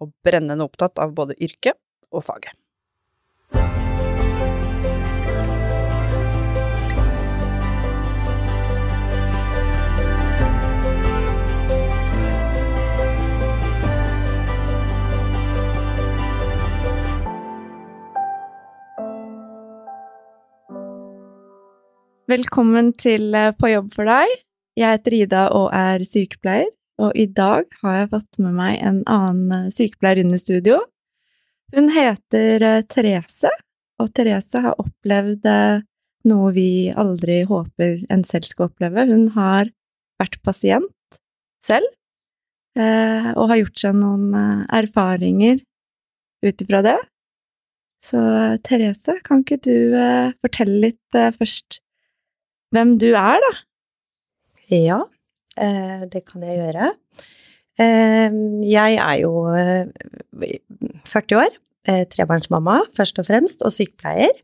og brennende opptatt av både yrket og faget. Velkommen til eh, På jobb for deg. Jeg heter Ida og er sykepleier, og i dag har jeg fått med meg en annen eh, sykepleier inn i studio. Hun heter eh, Therese, og Therese har opplevd noe vi aldri håper en selv skal oppleve. Hun har vært pasient selv, og har gjort seg noen erfaringer ut ifra det. Så Therese, kan ikke du fortelle litt først hvem du er, da? Ja, eh, det kan jeg gjøre. Eh, jeg er jo 40 eh, år, trebarnsmamma først og fremst, og sykepleier.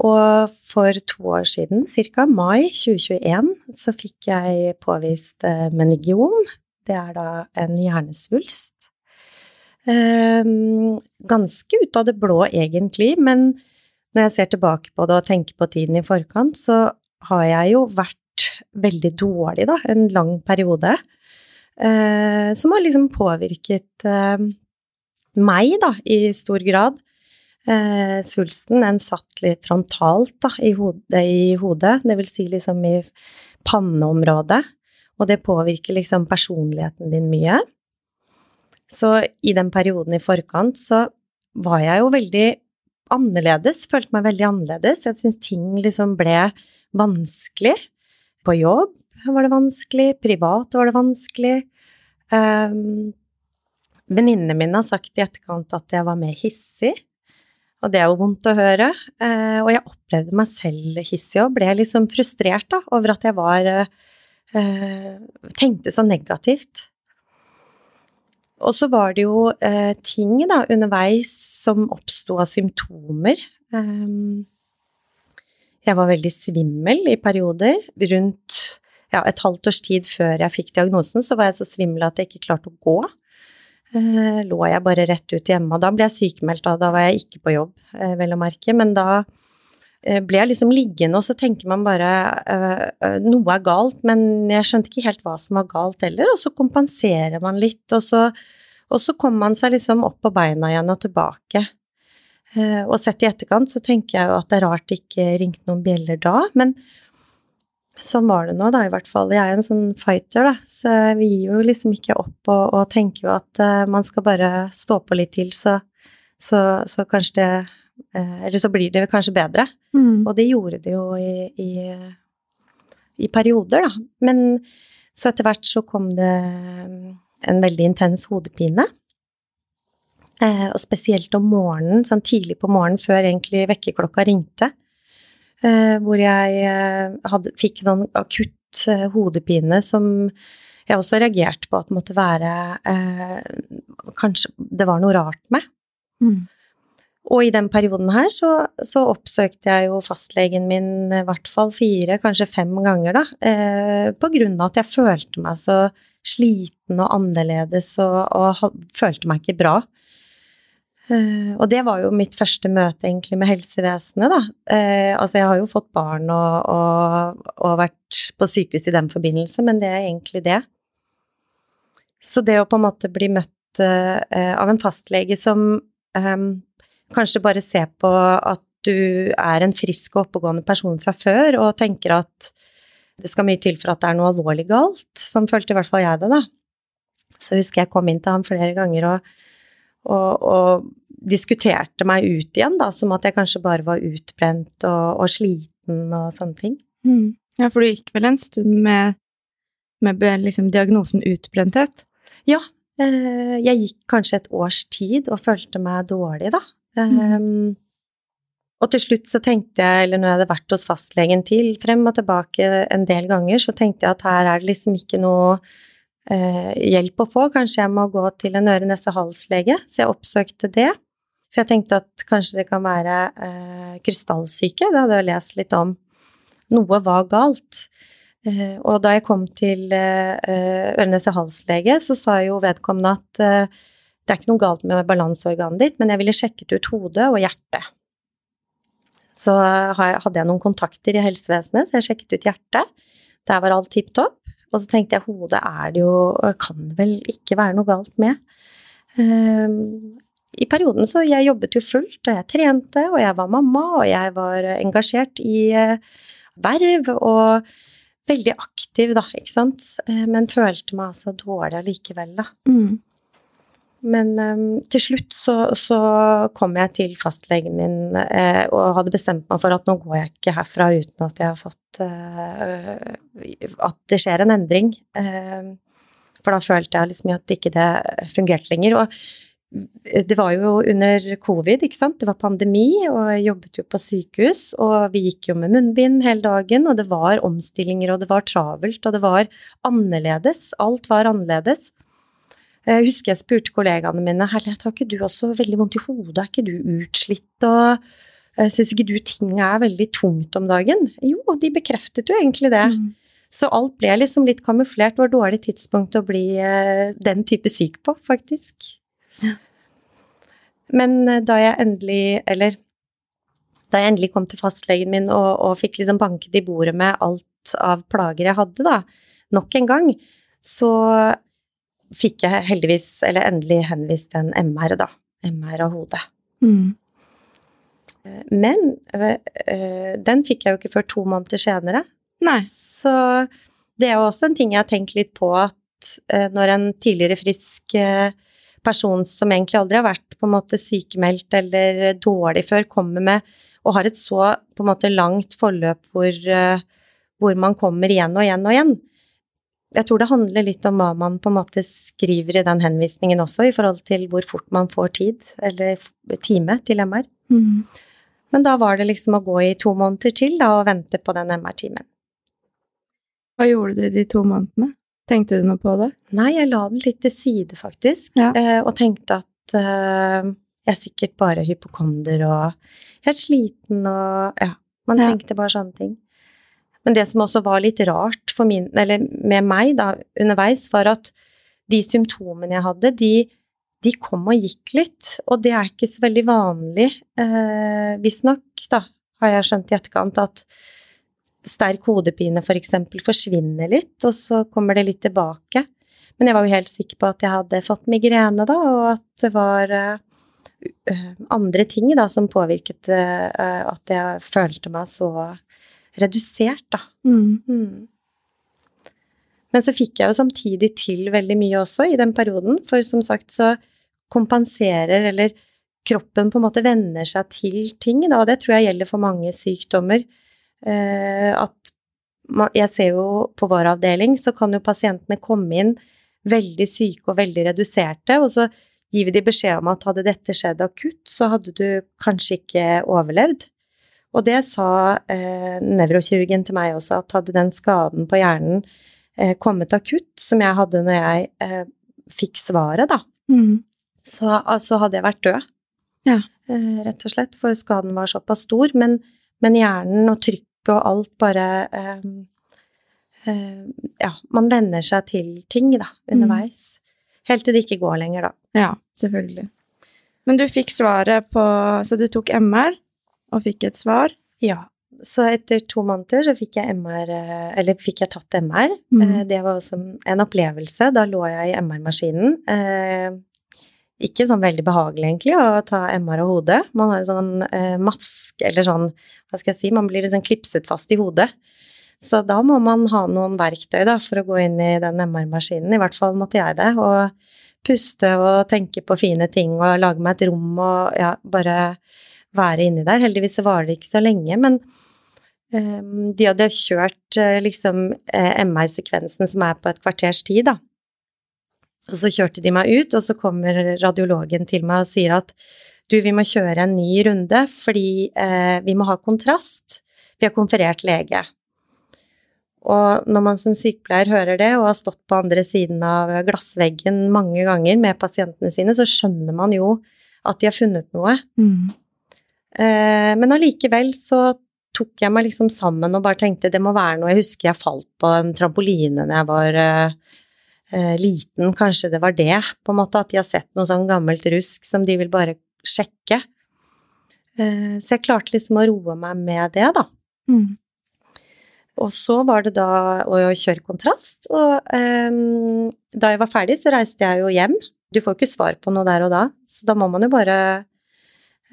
Og for to år siden, ca. mai 2021, så fikk jeg påvist meningiom. Det er da en hjernesvulst. Ganske ut av det blå, egentlig, men når jeg ser tilbake på det og tenker på tiden i forkant, så har jeg jo vært veldig dårlig, da, en lang periode. Eh, som har liksom påvirket eh, meg, da, i stor grad. Eh, svulsten, den satt litt frontalt, da, i hodet, i hodet, det vil si liksom i panneområdet. Og det påvirker liksom personligheten din mye. Så i den perioden i forkant så var jeg jo veldig annerledes, følte meg veldig annerledes. Jeg syntes ting liksom ble vanskelig. På jobb var det vanskelig, privat var det vanskelig. Um, Venninnene mine har sagt i etterkant at jeg var mer hissig, og det er jo vondt å høre. Uh, og jeg opplevde meg selv hissig og ble liksom frustrert da, over at jeg var uh, Tenkte så negativt. Og så var det jo uh, ting da, underveis som oppsto av symptomer. Um, jeg var veldig svimmel i perioder. Rundt ja, et halvt års tid før jeg fikk diagnosen, så var jeg så svimmel at jeg ikke klarte å gå. Eh, lå jeg bare rett ut hjemme, og da ble jeg sykemeldt, da, da var jeg ikke på jobb, eh, vel å merke. Men da eh, ble jeg liksom liggende, og så tenker man bare øh, øh, noe er galt, men jeg skjønte ikke helt hva som var galt heller, og så kompenserer man litt, og så, og så kommer man seg liksom opp på beina igjen og tilbake. Eh, og sett i etterkant så tenker jeg jo at det er rart det ikke ringte noen bjeller da, men sånn var det nå, da, i hvert fall. Jeg er jo en sånn fighter, da, så vi gir jo liksom ikke opp og, og tenker jo at uh, man skal bare stå på litt til, så, så, så kanskje det uh, Eller så blir det kanskje bedre. Mm. Og det gjorde det jo i, i, i, perioder, da. Men så etter hvert så kom det en veldig intens hodepine. Eh, og spesielt om morgenen, sånn tidlig på morgenen før egentlig vekkerklokka ringte, eh, hvor jeg eh, hadde, fikk sånn akutt hodepine som jeg også reagerte på at det måtte være Kanskje det var noe rart med. Mm. Og i den perioden her så, så, oppsøkte jeg jo fastlegen min i hvert fall fire, kanskje fem ganger, da, eh, på grunn av at jeg følte meg så sliten og annerledes og, og følte meg ikke bra. Uh, og det var jo mitt første møte egentlig med helsevesenet, da. Uh, altså jeg har jo fått barn og, og, og, vært på sykehus i den forbindelse, men det er egentlig det. Så det å på en måte bli møtt uh, av en fastlege som um, kanskje bare ser på at du er en frisk og oppegående person fra før, og tenker at det skal mye til for at det er noe alvorlig galt, sånn følte i hvert fall jeg det, da. Så husker jeg kom inn til ham flere ganger og og, og, diskuterte meg ut igjen, da, som at jeg kanskje bare var utbrent og, og sliten og sånne ting. Mm. Ja, for du gikk vel en stund med, med liksom diagnosen utbrenthet? Ja, Eh, jeg gikk kanskje et års tid og følte meg dårlig, da. Um, og til slutt så tenkte jeg, eller når jeg hadde vært hos fastlegen til, frem og tilbake en del ganger, så tenkte jeg at her er det liksom ikke noe eh, hjelp å få, kanskje jeg må gå til en øre-nese-hals-lege, så jeg oppsøkte det. For jeg tenkte at kanskje det kan være eh, krystallsyke, det hadde jeg lest litt om. Noe var galt. Eh, og da jeg kom til eh, øre-nese-hals-lege, så sa jo vedkommende at eh, det er ikke noe galt med balanseorganet ditt, men jeg ville sjekket ut hodet og hjertet. Så hadde jeg noen kontakter i helsevesenet, så jeg sjekket ut hjertet. Der var alt tipp topp. Og så tenkte jeg hodet er det jo Kan vel ikke være noe galt med. I perioden så jeg jobbet jo fullt, og jeg trente, og jeg var mamma, og jeg var engasjert i verv og veldig aktiv, da, ikke sant. Men følte meg altså dårlig allikevel, da. Mm. Men um, til slutt så, så, kom jeg til fastlegen min eh, og hadde bestemt meg for at nå går jeg ikke herfra uten at jeg har fått eh, At det skjer en endring. Eh, for da følte jeg liksom at ikke det fungerte lenger. Og det var jo under covid, ikke sant. Det var pandemi, og jeg jobbet jo på sykehus. Og vi gikk jo med munnbind hele dagen, og det var omstillinger, og det var travelt, og det var annerledes. Alt var annerledes. Jeg husker jeg spurte kollegaene mine herlighet, har ikke du også veldig vondt i hodet, er ikke du utslitt og syns ikke du ting er veldig tungt om dagen? Jo, de bekreftet jo egentlig det. Mm. Så alt ble liksom litt kamuflert. Det var dårlig tidspunkt å bli uh, den type syk på, faktisk. Ja. Men uh, da jeg endelig, eller da jeg endelig kom til fastlegen min og, og fikk liksom banket i bordet med alt av plager jeg hadde, da, nok en gang, så fikk jeg heldigvis, eller endelig, henvist en MR, da. MR av hodet. Mm. Men øh, den fikk jeg jo ikke før to måneder senere. Nei. Så det er jo også en ting jeg har tenkt litt på, at når en tidligere frisk person som egentlig aldri har vært på en måte sykemeldt eller dårlig før, kommer med og har et så på en måte langt forløp hvor, hvor man kommer igjen og igjen og igjen, jeg tror det handler litt om hva man på en måte skriver i den henvisningen også, i forhold til hvor fort man får tid, eller time, til MR. Mm. Men da var det liksom å gå i to måneder til da, og vente på den MR-timen. Hva gjorde du de to månedene? Tenkte du noe på det? Nei, jeg la det litt til side, faktisk, ja. eh, og tenkte at eh, jeg er sikkert bare hypokonder og helt sliten og ja, man tenkte bare sånne ting. Men det som også var litt rart min, med meg da, underveis, var at de symptomene jeg hadde, de, de, kom og gikk litt. Og det er ikke så veldig vanlig, eh, visstnok, da, har jeg skjønt i etterkant, at sterk hodepine for eksempel forsvinner litt, og så kommer det litt tilbake. Men jeg var jo helt sikker på at jeg hadde fått migrene, da, og at det var uh, andre ting da som påvirket uh, at jeg følte meg så redusert, da. Mm. Mm. Men så fikk jeg jo samtidig til veldig mye også i den perioden, for som sagt så kompenserer eller kroppen på en måte venner seg til ting, da, og det tror jeg gjelder for mange sykdommer. Eh, at man, jeg ser jo på vår avdeling, så kan jo pasientene komme inn veldig syke og veldig reduserte, og så gir vi de beskjed om at hadde dette skjedd akutt, så hadde du kanskje ikke overlevd. Og det sa eh, nevrokirurgen til meg også, at hadde den skaden på hjernen eh, kommet akutt, som jeg hadde når jeg eh, fikk svaret, da, mm. så altså, hadde jeg vært død. Ja. Eh, rett og slett, for skaden var såpass stor. Men, men hjernen og trykket og alt bare eh, eh, Ja, man venner seg til ting, da, underveis. Mm. Helt til det ikke går lenger, da. Ja, selvfølgelig. Men du fikk svaret på Så du tok MR? og fikk et svar? Ja. Så etter to måneder så fikk jeg MR, eh, eller fikk jeg tatt MR. Mm. Eh, det var også en opplevelse. Da lå jeg i MR-maskinen. Eh, ikke sånn veldig behagelig, egentlig, å ta MR av hodet. Man har en sånn maske, eller sånn, hva skal jeg si, man blir liksom klipset fast i hodet. Så da må man ha noen verktøy da, for å gå inn i den MR-maskinen. I hvert fall måtte jeg det. Og puste og tenke på fine ting og lage meg et rom og ja, bare være inni der. Heldigvis var det ikke så lenge, men eh, de hadde kjørt eh, liksom uh, MR-sekvensen som er på et kvarters tid, da. Og så kjørte de meg ut, og så kommer radiologen til meg og sier at du, vi må kjøre en ny runde fordi eh, vi må ha kontrast. Vi har konferert lege. Og når man som sykepleier hører det, og har stått på andre siden av glassveggen mange ganger med pasientene sine, så skjønner man jo at de har funnet noe. Mm. Eh, men allikevel så tok jeg meg liksom sammen og bare tenkte det må være noe Jeg husker jeg falt på en trampoline da jeg var eh, eh, liten, kanskje det var det, på en måte, at de har sett noe sånn gammelt rusk som de vil bare sjekke. Eh, så jeg klarte liksom å roe meg med det, da. Mm. Og så var det da å kjøre kontrast, og ehm, da jeg var ferdig, så reiste jeg jo hjem. Du får jo ikke svar på noe der og da, så da må man jo bare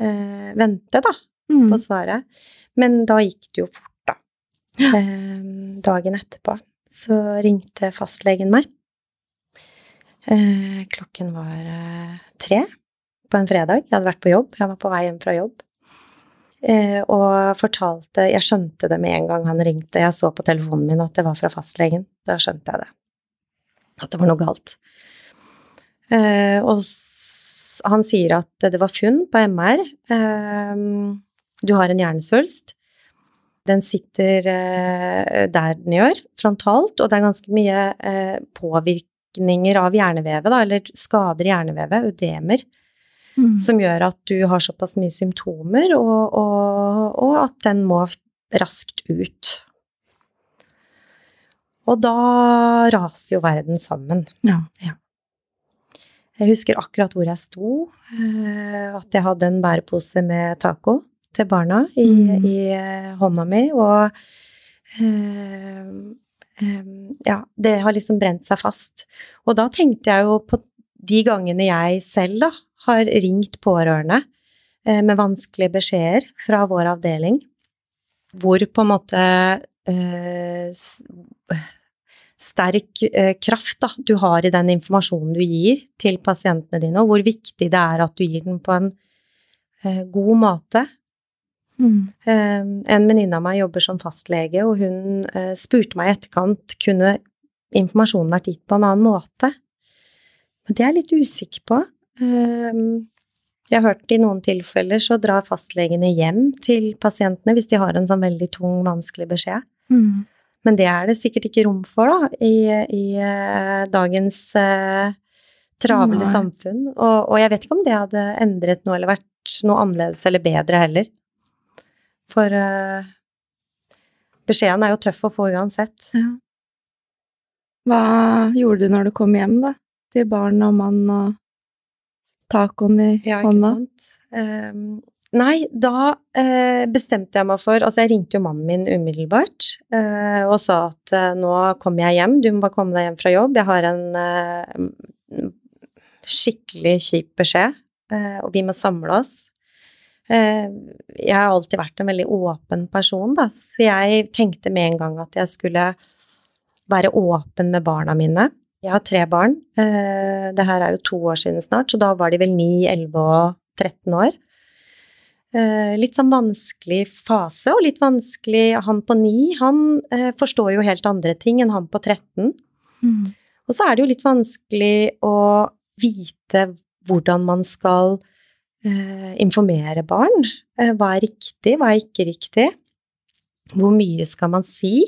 eh, vente, da, Mm. på svaret. Men da gikk det jo fort, da. Ehm, dagen etterpå så ringte fastlegen meg. Eh, klokken var eh, tre på en fredag. Jeg hadde vært på jobb, jeg var på vei hjem fra jobb. Eh, og fortalte Jeg skjønte det med en gang han ringte. Jeg så på telefonen min at det var fra fastlegen. Da skjønte jeg det. At det var noe galt. Og han sier at det var funn på MR. Du har en hjernesvulst. Den sitter der den gjør, frontalt, og det er ganske mye eh, påvirkninger av hjernevevet, da, eller skader i hjernevevet, ødemer Mm. som gjør at du har såpass mye symptomer, og, og, og at den må raskt ut. Og da raser jo verden sammen. Ja. Jeg husker akkurat hvor jeg sto, eh, at jeg hadde en bærepose med taco til barna i, Mm. i eh, hånda mi, og eh, ja, det har liksom brent seg fast. Og da tenkte jeg jo på de gangene jeg selv da har ringt pårørende eh, med vanskelige beskjeder fra vår avdeling, hvor på en måte eh, sterk eh, kraft da, du har i den informasjonen du gir til pasientene dine, og hvor viktig det er at du gir den på en god måte. Mm. Eh, en venninne av meg jobber som fastlege, og hun eh, spurte meg i etterkant kunne informasjonen vært gitt på en annen måte. Men det er jeg litt usikker på. Eh, jeg har hørt i noen tilfeller så drar fastlegene hjem til pasientene hvis de har en sånn veldig tung, vanskelig beskjed. Mm. Men det er det sikkert ikke rom for, da, i, i eh, dagens eh, travle Nei. samfunn. Og, og jeg vet ikke om det hadde endret noe eller vært noe annerledes eller bedre heller. For uh, beskjeden er jo tøff å få uansett. Ja. Hva gjorde du når du kom hjem, da? Til barn og mann og tacoen i Ja, ikke sant. Um, nei, da eh, bestemte jeg meg for Altså, jeg ringte jo mannen min umiddelbart eh, og sa at eh, nå kommer jeg hjem, du må bare komme deg hjem fra jobb. Jeg har en skikkelig kjip beskjed, eh, og vi må samle oss. Eh, jeg har alltid vært en veldig åpen person, da, så jeg tenkte med en gang at jeg skulle være åpen med barna mine. Jeg har tre barn. Eh, det her er jo to år siden snart, så da var de vel 9, 11 og 13 år. Eh, litt sånn vanskelig fase, og litt vanskelig Han på 9, han forstår jo helt andre ting enn han på 13. Mm. Og så er det jo litt vanskelig å vite hvordan man skal informere barn. Eh, hva er riktig, hva er ikke riktig? Hvor mye skal man si?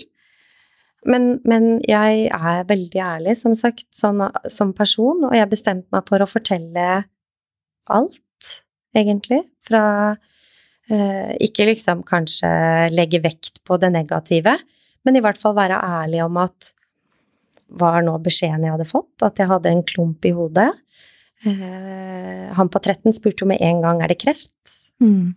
Men, men jeg er veldig ærlig, som sagt, sånn, som person, og jeg bestemte meg for å fortelle alt, egentlig, fra eh, Ikke liksom kanskje legge vekt på det negative, men i hvert fall være ærlig om at var nå beskjeden jeg hadde fått, at jeg hadde en klump i hodet. Eh, han på 13 spurte jo med en gang er det kreft. Mm.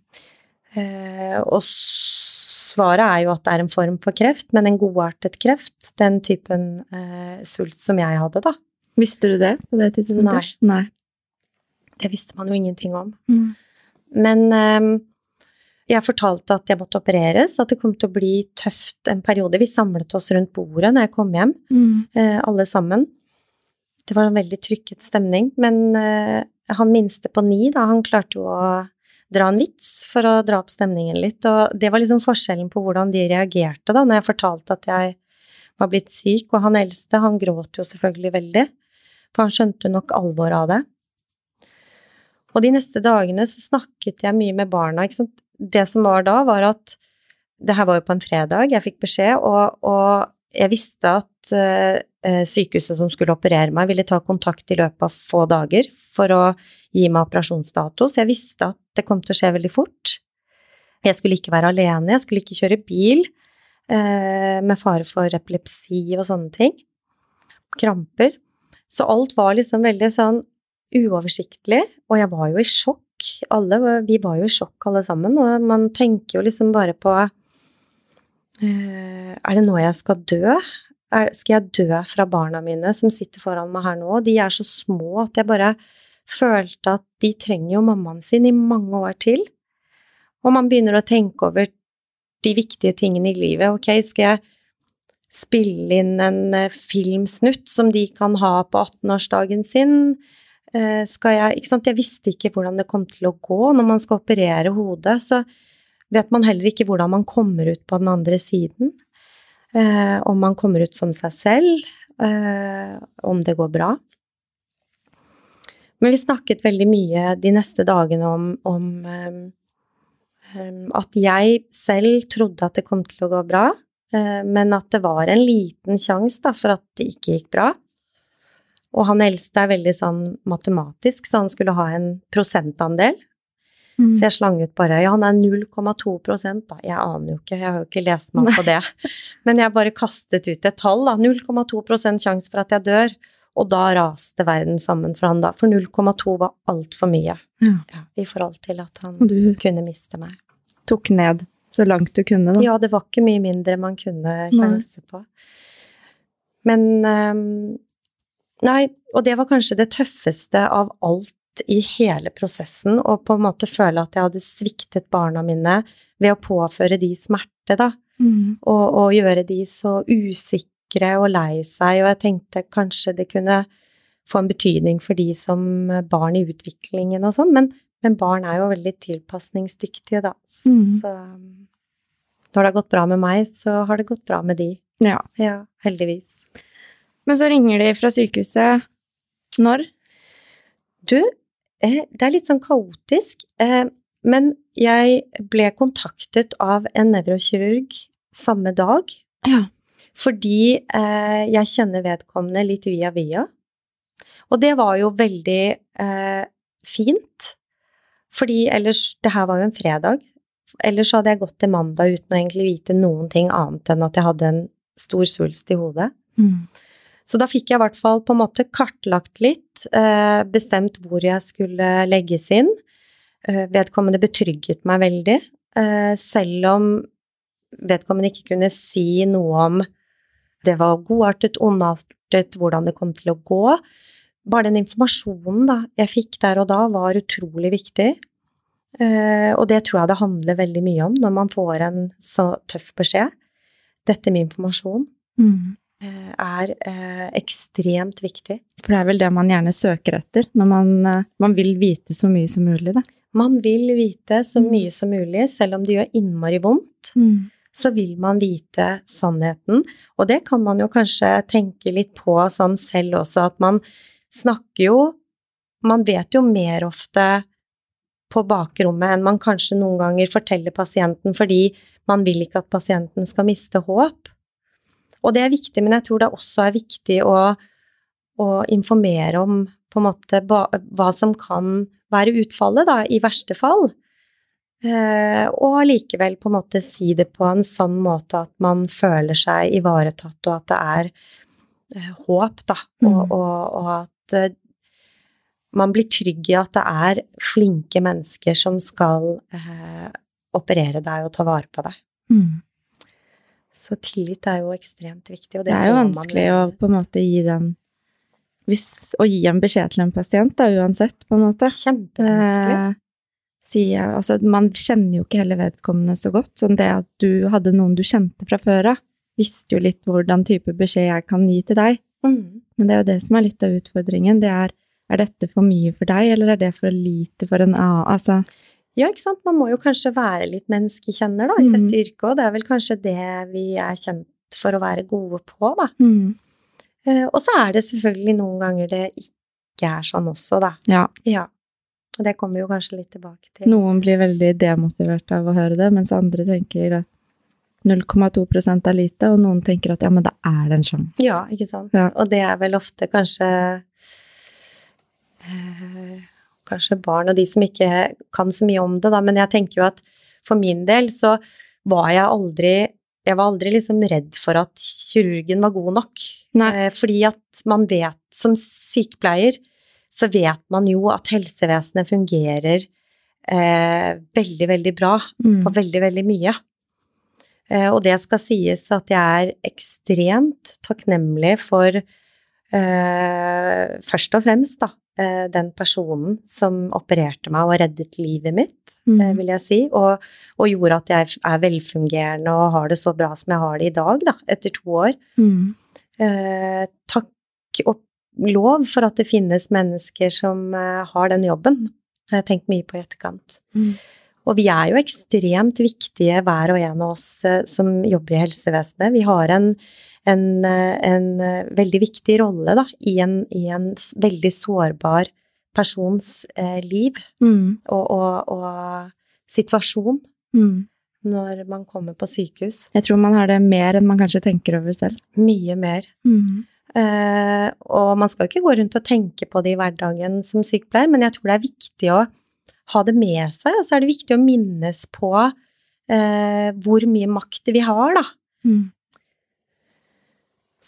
Eh, og svaret er jo at det er en form for kreft, men en godartet kreft, den typen eh, svulst som jeg hadde, da. Visste du det på det tidspunktet? Nei. Nei. Det visste man jo ingenting om. Mm. Men eh, jeg fortalte at jeg måtte opereres, at det kom til å bli tøft en periode. Vi samlet oss rundt bordet når jeg kom hjem, Mm. eh, alle sammen. Det var en veldig trykket stemning, men eh, han minste på ni, da, han klarte jo å dra en vits for å dra opp stemningen litt, og det var liksom forskjellen på hvordan de reagerte da, når jeg fortalte at jeg var blitt syk, og han eldste, han gråt jo selvfølgelig veldig, For han skjønte nok alvoret av det. Og de neste dagene så snakket jeg mye med barna, ikke sant. Det som var da, var at det her var jo på en fredag, jeg fikk beskjed, og, og jeg visste at uh, sykehuset som skulle operere meg, ville ta kontakt i løpet av få dager for å gi meg operasjonsdato, så jeg visste at det kom til å skje veldig fort. Jeg skulle ikke være alene, jeg skulle ikke kjøre bil uh, med fare for epilepsi og sånne ting. Kramper. Så alt var liksom veldig sånn uoversiktlig, og jeg var jo i sjokk. Alle, vi var jo i sjokk alle sammen, og man tenker jo liksom bare på eh, Er det nå jeg skal dø? Skal jeg dø fra barna mine som sitter foran meg her nå? De er så små at jeg bare følte at de trenger jo mammaen sin i mange år til. Og man begynner å tenke over de viktige tingene i livet. Ok, skal jeg spille inn en eh, filmsnutt som de kan ha på 18-årsdagen sin? Eh, skal jeg Ikke sant, jeg visste ikke hvordan det kom til å gå. Når man skal operere hodet, så vet man heller ikke hvordan man kommer ut på den andre siden. Eh, om man kommer ut som seg selv, eh, om det går bra. Men vi snakket veldig mye de neste dagene om, om at jeg selv trodde at det kom til å gå bra, men at det var en liten sjanse for at det ikke gikk bra. Og han eldste er veldig sånn matematisk, så han skulle ha en prosentandel. Mm. Så jeg slang ut bare Ja, han er 0,2 da. Jeg aner jo ikke, jeg har jo ikke lest meg på det. Men jeg bare kastet ut et tall, da. 0,2% sjanse for at jeg dør. Og da raste verden sammen for han da. For 0,2 var altfor mye ja. Ja, i forhold til at han kunne miste meg. Tok ned så langt du kunne, da? Ja, det var ikke mye mindre man kunne sjanse på. Men um, Nei, og det var kanskje det tøffeste av alt i hele prosessen, og på en måte føle at jeg hadde sviktet barna mine ved å påføre de smerte, da. Mm. Og, og, gjøre de så usikre og lei seg, og jeg tenkte kanskje det kunne få en betydning for de som barn i utviklingen og sånn, men, men, barn er jo veldig tilpasningsdyktige, da. Mm. Så når det har gått bra med meg, så har det gått bra med de. Ja. ja heldigvis. Men så ringer de fra sykehuset når? Du, det er litt sånn kaotisk, eh, men jeg ble kontaktet av en nevrokirurg samme dag. Ja. Fordi eh, jeg kjenner vedkommende litt via via. Og det var jo veldig eh, fint, fordi ellers Det her var jo en fredag. Ellers hadde jeg gått til mandag uten å egentlig vite noen ting annet enn at jeg hadde en stor svulst i hodet. Mm. Så da fikk jeg i hvert fall på en måte kartlagt litt, eh, bestemt hvor jeg skulle legges inn. Eh, vedkommende betrygget meg veldig, eh, selv om vedkommende ikke kunne si noe om det var godartet, ondartet, hvordan det kom til å gå. Bare den informasjonen da, jeg fikk der og da, var utrolig viktig. Og det tror jeg det handler veldig mye om når man får en så tøff beskjed. Dette med informasjon. Mm. Eh, er eh, ekstremt viktig. For det er vel det man gjerne søker etter, når man, eh, man vil vite så mye som mulig, da? Man vil vite så mm. mye som mulig, selv om det gjør innmari vondt. Mm. Så vil man vite sannheten, og det kan man jo kanskje tenke litt på sånn selv også, at man snakker jo Man vet jo mer ofte på bakrommet enn man kanskje noen ganger forteller pasienten, fordi man vil ikke at pasienten skal miste håp. Og det er viktig, men jeg tror det også er viktig å, å informere om på en måte hva som kan være utfallet, da, i verste fall. Eh, og allikevel på en måte si det på en sånn måte at man føler seg ivaretatt, og at det er eh, håp, da, mm. og, og, og, at eh, man blir trygg i at det er flinke mennesker som skal eh, operere deg og ta vare på deg. Mm. Så tillit er jo ekstremt viktig. det, det er jo vanskelig å på en måte gi den hvis, Å gi en beskjed til en pasient, da, uansett, på en måte. Kjempevanskelig. Eh, altså, man kjenner jo ikke heller vedkommende så godt. Sånn det at du hadde noen du kjente fra før av, visste jo litt hvordan type beskjed jeg kan gi til deg. Mm. Men det er jo det som er litt av utfordringen. Det er er dette for mye for deg, eller er det for lite for en annen? Altså, ja, ikke sant. Man må jo kanskje være litt menneskekjenner, da, i mm. dette yrket, og det er vel kanskje det vi er kjent for å være gode på, da. Mm. Eh, og så er det selvfølgelig noen ganger det ikke er sånn også, da. Ja. Ja. Det kommer vi jo kanskje litt tilbake til. Noen blir veldig demotivert av å høre det, mens andre tenker at 0,2% er lite, og noen tenker at ja, men da er det en sjanse. Ja, ikke sant. Ja. Og det er vel ofte kanskje eh, Kanskje barn og de som ikke kan så mye om det, da, men jeg tenker jo at for min del så var jeg aldri jeg var aldri liksom redd for at kirurgen var god nok. Nei. Eh, fordi at man vet, som sykepleier, så vet man jo at helsevesenet fungerer eh, veldig, veldig bra Mm. på veldig, veldig mye. Eh, og det skal sies at jeg er ekstremt takknemlig for eh, først og fremst da, eh, den personen som opererte meg og reddet livet mitt, Mm. eh, vil jeg si, og, og gjorde at jeg er velfungerende og har det så bra som jeg har det i dag, da, etter to år. Mm. Eh, takk og lov for at det finnes mennesker som eh, har den jobben, har jeg tenkt mye på i etterkant. Mm. Og vi er jo ekstremt viktige, hver og en av oss eh, som jobber i helsevesenet. Vi har en, en, eh, en eh, veldig viktig rolle da, i en, i en veldig sårbar persons eh, liv Mm. og, og, og situasjon Mm. når man kommer på sykehus. Jeg tror man har det mer enn man kanskje tenker over selv. Mye mer. Mm. Eh, og man skal jo ikke gå rundt og tenke på det i hverdagen som sykepleier, men jeg tror det er viktig å ha det med seg, og så er det viktig å minnes på eh, hvor mye makt vi har, da. Mm.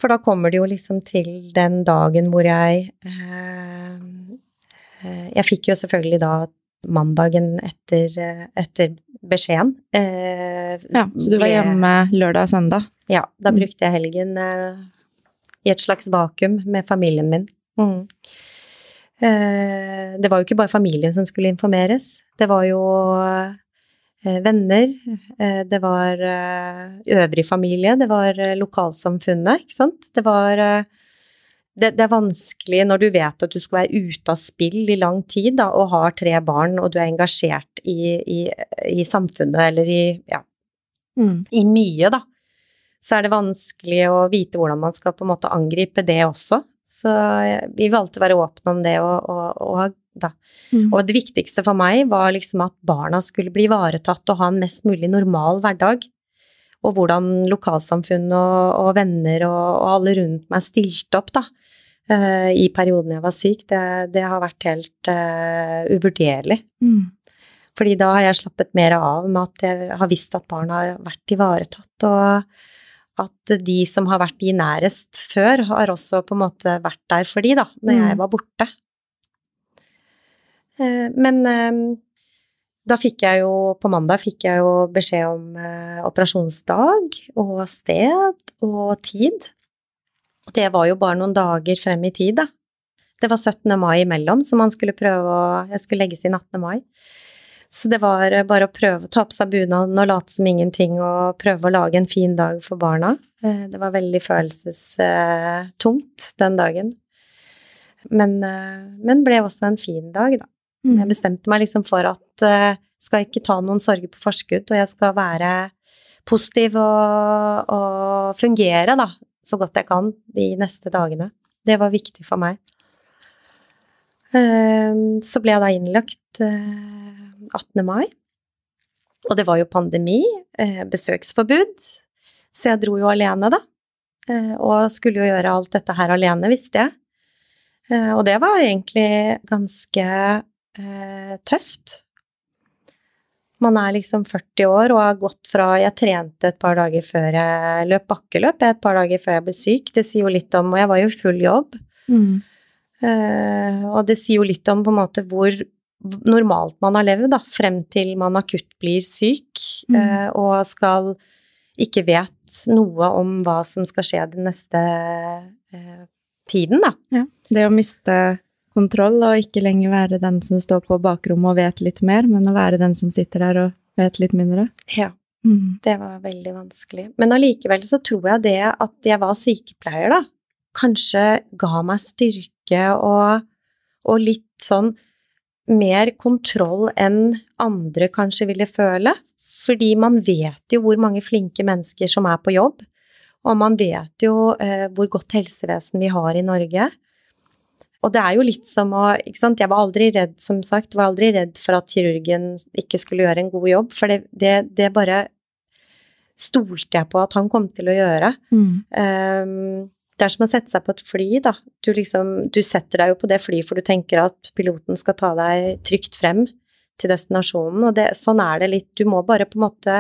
For da kommer det jo liksom til den dagen hvor jeg eh, eh, Jeg fikk jo selvfølgelig da mandagen etter, eh, etter beskjeden. Eh, Ja, så du var hjemme lørdag og søndag? Ja, da Mm. brukte jeg helgen eh, i et slags vakuum med familien min. Mm. Eh, det var jo ikke bare familien som skulle informeres, det var jo venner, eh, det var eh, øvrig familie, det var eh, lokalsamfunnet, ikke sant. Det var eh, det, det er vanskelig når du vet at du skal være ute av spill i lang tid da, og har tre barn, og du er engasjert i, i, i samfunnet eller i, ja, Mm. i mye, da, så er det vanskelig å vite hvordan man skal på en måte angripe det også. Så eh, vi valgte å være åpne om det, og, og, og, da. Mm. og det viktigste for meg var liksom at barna skulle bli ivaretatt og ha en mest mulig normal hverdag. Og hvordan lokalsamfunn og, og venner og, og alle rundt meg stilte opp, da. Uh, I perioden jeg var syk. Det, det har vært helt uh, uvurderlig. Mm. Fordi da har jeg slappet mer av med at jeg har visst at barna har vært ivaretatt, og at de som har vært de nærest før, har også på en måte vært der for de, da, når jeg Mm. var borte. Eh, Men eh, da fikk jeg jo, på mandag fikk jeg jo beskjed om eh, operasjonsdag og sted og tid. Og det var jo bare noen dager frem i tid, da. Det var 17. mai imellom, så man skulle prøve å Jeg skulle legges inn 18. mai. Så det var bare å prøve å ta på seg bunaden og late som ingenting og prøve å lage en fin dag for barna. Det var veldig følelsestungt den dagen. Men, men ble også en fin dag, da. Mm. Jeg bestemte meg liksom for at jeg skal ikke ta noen sorger på forskudd, og jeg skal være positiv og, og fungere, da, så godt jeg kan de neste dagene. Det var viktig for meg. Uh, Så ble jeg da innlagt uh, 18. mai, og det var jo pandemi, eh, besøksforbud, så jeg dro jo alene, da. Eh, Og skulle jo gjøre alt dette her alene, visste jeg. Eh, Og det var egentlig ganske eh, tøft. Man er liksom 40 år og har gått fra Jeg trente et par dager før jeg løp bakkeløp, et par dager før jeg ble syk. Det sier jo litt om Og jeg var jo i full jobb. Mm. Eh, og det sier jo litt om på en måte hvor normalt man har levd, da, frem til man akutt blir syk Mm. eh, og skal ikke vet noe om hva som skal skje den neste eh, tiden, da. Ja. Det å miste kontroll og ikke lenger være den som står på bakrommet og vet litt mer, men å være den som sitter der og vet litt mindre. Ja, Mm. det var veldig vanskelig. Men allikevel så tror jeg det at jeg var sykepleier, da, kanskje ga meg styrke og, og litt sånn mer kontroll enn andre kanskje ville føle. Fordi man vet jo hvor mange flinke mennesker som er på jobb, Og man vet jo eh, hvor godt helsevesen vi har i Norge. Og det er jo litt som å ikke sant? Jeg var aldri redd, som sagt, var aldri redd for at kirurgen ikke skulle gjøre en god jobb, for det, det, det bare stolte jeg på at han kom til å gjøre. Mm. Um, det er som å sette seg på et fly, da. Du liksom, du setter deg jo på det flyet for du tenker at piloten skal ta deg trygt frem til destinasjonen, og det, sånn er det litt. Du må bare på en måte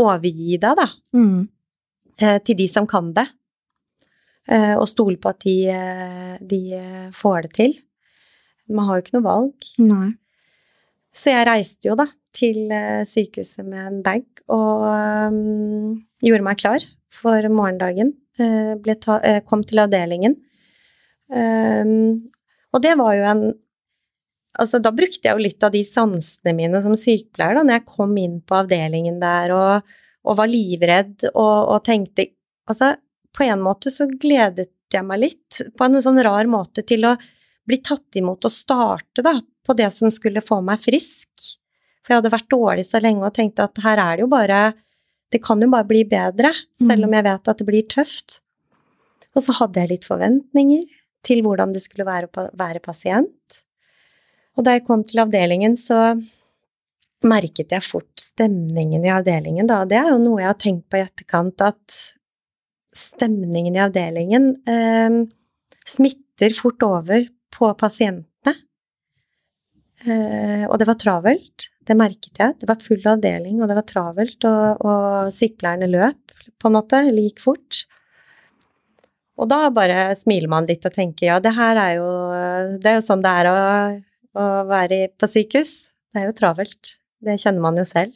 overgi deg, da, Mm. eh, til de som kan det. Eh, og stole på at de, eh, de eh, får det til. Man har jo ikke noe valg. Nei. Så jeg reiste jo da til eh, sykehuset med en bag og um, gjorde meg klar for morgendagen. Eh, ta, kom til avdelingen. Um, og det var jo en Altså, da brukte jeg jo litt av de sansene mine som sykepleier, da, når jeg kom inn på avdelingen der og, og var livredd og, og tenkte Altså, på en måte så gledet jeg meg litt, på en sånn rar måte, til å bli tatt imot og starte, da, på det som skulle få meg frisk. For jeg hadde vært dårlig så lenge og tenkte at her er det jo bare Det kan jo bare bli bedre, selv om jeg vet at det blir tøft. Og så hadde jeg litt forventninger til hvordan det skulle være å være pasient. Og da jeg kom til avdelingen, så merket jeg fort stemningen i avdelingen, da. Det er jo noe jeg har tenkt på i etterkant, at stemningen i avdelingen eh, smitter fort over på pasientene. Eh, og det var travelt, det merket jeg. Det var full avdeling, og det var travelt, og, og sykepleierne løp, på en måte, eller gikk fort. Og da bare smiler man litt og tenker ja, det her er jo Det er jo sånn det er å, å være på sykehus. Det er jo travelt. Det kjenner man jo selv.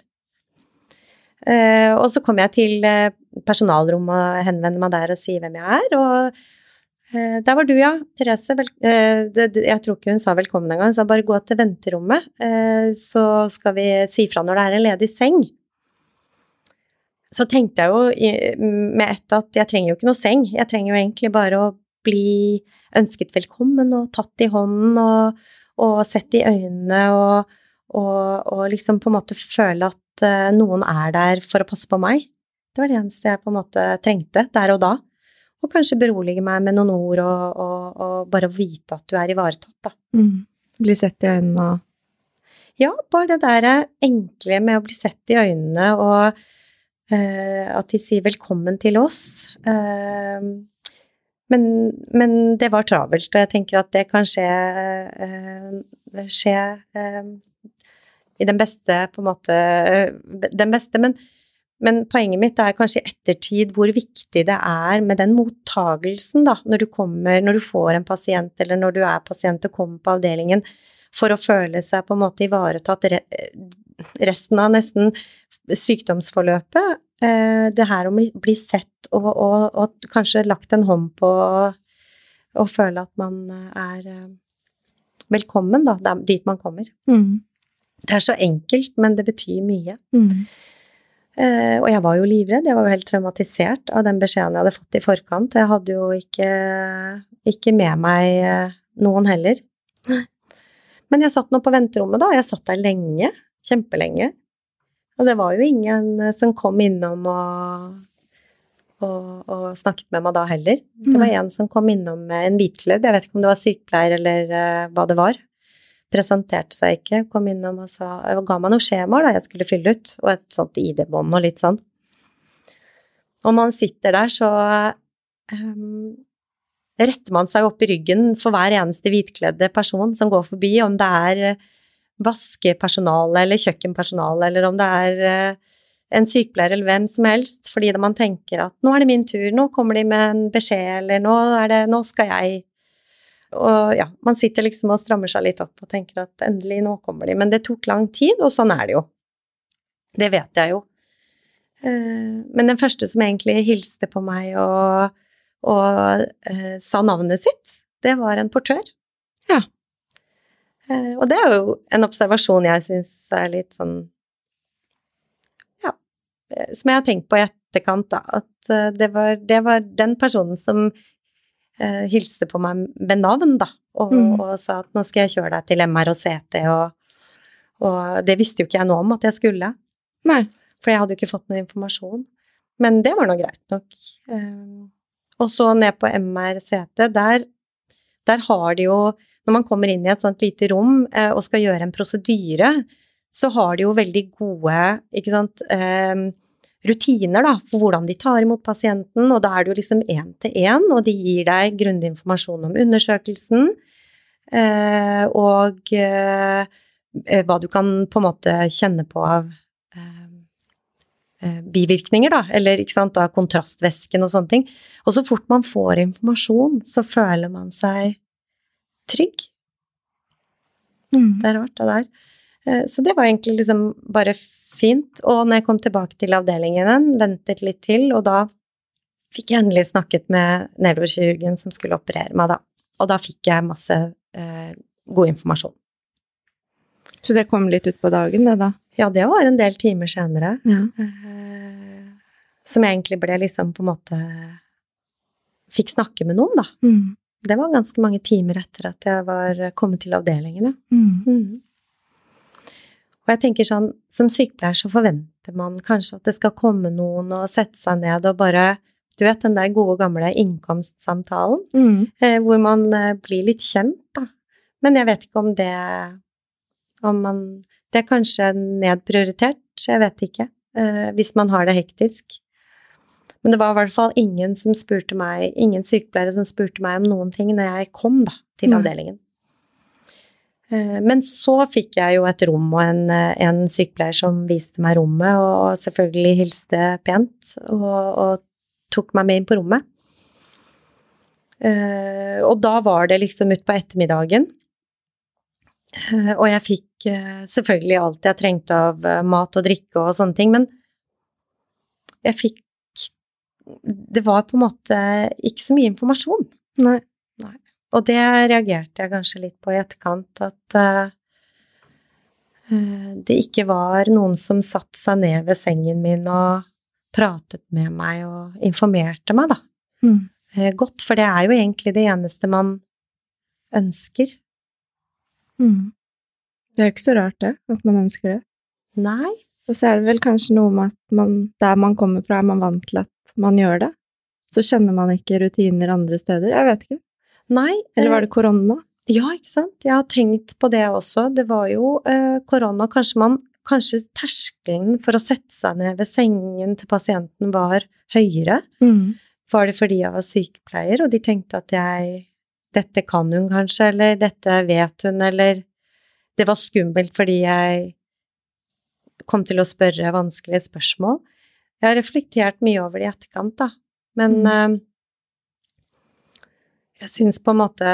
Eh, og så kommer jeg til eh, personalrommet og henvender meg der og sier hvem jeg er, og eh, der var du, ja. Therese. Jeg tror ikke hun sa velkommen engang. Hun sa bare gå til venterommet, så skal vi si fra når det er en ledig seng. Så tenkte jeg jo med ett at jeg trenger jo ikke noe seng. Jeg trenger jo egentlig bare å bli ønsket velkommen og tatt i hånden og, og sett i øynene og, og, og, liksom på en måte føle at uh, noen er der for å passe på meg. Det var det eneste jeg på en måte trengte der og da. Og kanskje berolige meg med noen ord og, og bare vite at du er ivaretatt, da. Mm. Bli sett i øynene og Ja, bare det der enkle med å bli sett i øynene og eh, at de sier 'velkommen til oss'. Eh, men, men, det var travelt, og jeg tenker at det kan skje, eh, skje i den beste, på en måte Den beste, men, men, poenget mitt er kanskje i ettertid hvor viktig det er med den mottagelsen, da, når du kommer, når du får en pasient, eller når du er pasient og kommer på avdelingen, for å føle seg på en måte ivaretatt resten av nesten sykdomsforløpet. Det her å bli sett og, og, og kanskje lagt en hånd på og føle at man er velkommen, da, dit man kommer. Mm. Det er så enkelt, men det betyr mye. Mm. og jeg var jo livredd, jeg var jo helt traumatisert av den beskjeden jeg hadde fått i forkant, og jeg hadde jo ikke, ikke med meg noen heller. Men jeg satt nå på venterommet, da, og jeg satt der lenge kjempelenge. Og det var jo ingen som kom innom og, og, og snakket med meg da heller. Det var en som kom innom med en hvitkledd, jeg vet ikke om det var sykepleier eller uh, hva det var. Presenterte seg ikke, kom innom og sa ga meg noen skjemaer da jeg skulle fylle ut, og et sånt ID-bånd og litt sånn. Og man sitter der, så um, retter man seg opp i ryggen for hver eneste hvitkledde person som går forbi, om det er vaskepersonale eller kjøkkenpersonale, eller om det er en sykepleier eller hvem som helst, fordi man tenker at nå er det min tur, nå kommer de med en beskjed, eller nå det nå skal jeg Og ja, man sitter liksom og strammer seg litt opp og tenker at endelig, nå kommer de. Men det tok lang tid, og sånn er det jo. Det vet jeg jo. Men den første som egentlig hilste på meg og, og uh, sa navnet sitt, det var en portør. Ja. Uh, og det er jo en observasjon jeg syns er litt sånn Ja, som jeg har tenkt på i etterkant, da, at det, var, det, var, den personen som hilste på meg ved navn, da, og, mm. og, sa at nå skal jeg kjøre deg til MR og CT, og, og det visste jo ikke jeg nå om at jeg skulle. Nei. For jeg hadde jo ikke fått noe informasjon. Men det var nå greit nok. Eh, og så ned på MR CT, der, der har de jo Når man kommer inn i et sånt lite rom eh, og skal gjøre en prosedyre, så har de jo veldig gode ikke sant, eh, rutiner da, for hvordan de tar imot pasienten, og da er det jo liksom én til én, og de gir deg grundig informasjon om undersøkelsen, eh, og eh, hva du kan på en måte kjenne på av eh, bivirkninger, da, eller ikke sant, av kontrastvæsken og sånne ting. Og så fort man får informasjon, så føler man seg trygg. Mm. Det er rart, det der. Eh, Så det var egentlig liksom bare fint. Og når jeg kom tilbake til avdelingen igjen, ventet litt til, og da fikk jeg endelig snakket med nevrokirurgen som skulle operere meg, da. Og da fikk jeg masse eh, god informasjon. Så det kom litt ut på dagen, det, da? Ja, det var en del timer senere. Ja. Eh, som jeg egentlig ble liksom på en måte Fikk snakke med noen, da. Mm. Det var ganske mange timer etter at jeg var kommet til avdelingen, ja. Mm. Mhm. Og jeg tenker sånn, som sykepleier så forventer man kanskje at det skal komme noen og sette seg ned og bare Du vet den der gode, gamle innkomstsamtalen, Mm. eh, hvor man eh, blir litt kjent, da. Men jeg vet ikke om det Om man Det er kanskje nedprioritert, jeg vet ikke. Eh, hvis man har det hektisk. Men det var i hvert fall ingen som spurte meg, ingen sykepleiere som spurte meg om noen ting når jeg kom da, til avdelingen. Eh, Men så fikk jeg jo et rom og en, eh, en sykepleier som viste meg rommet, og selvfølgelig hilste pent og, og tok meg med inn på rommet. Eh, Og da var det liksom utpå ettermiddagen, og jeg fikk selvfølgelig alt jeg trengte av mat og drikke og sånne ting, men jeg fikk Det var på en måte ikke så mye informasjon. Nei. Og det reagerte jeg kanskje litt på i etterkant, at eh, det ikke var noen som satte seg ned ved sengen min og pratet med meg og informerte meg, da. Mm. Eh, godt, for det er jo egentlig det eneste man ønsker. Mm. Det er ikke så rart, det, at man ønsker det. Nei, Og så er det vel kanskje noe med at man, der man kommer fra, er man vant til at man gjør det. Så kjenner man ikke rutiner andre steder. Jeg vet ikke. Nei. Eller eh, var det korona? Ja, ikke sant. Jeg har tenkt på det også. Det var jo eh, korona. Kanskje man Kanskje terskelen for å sette seg ned ved sengen til pasienten var høyere. Mm. Var det fordi jeg var sykepleier, og de tenkte at jeg Dette kan hun kanskje, eller dette vet hun, eller Det var skummelt fordi jeg kom til å spørre vanskelige spørsmål. Jeg har reflektert mye over det i etterkant, da. Men eh, jeg syns på en måte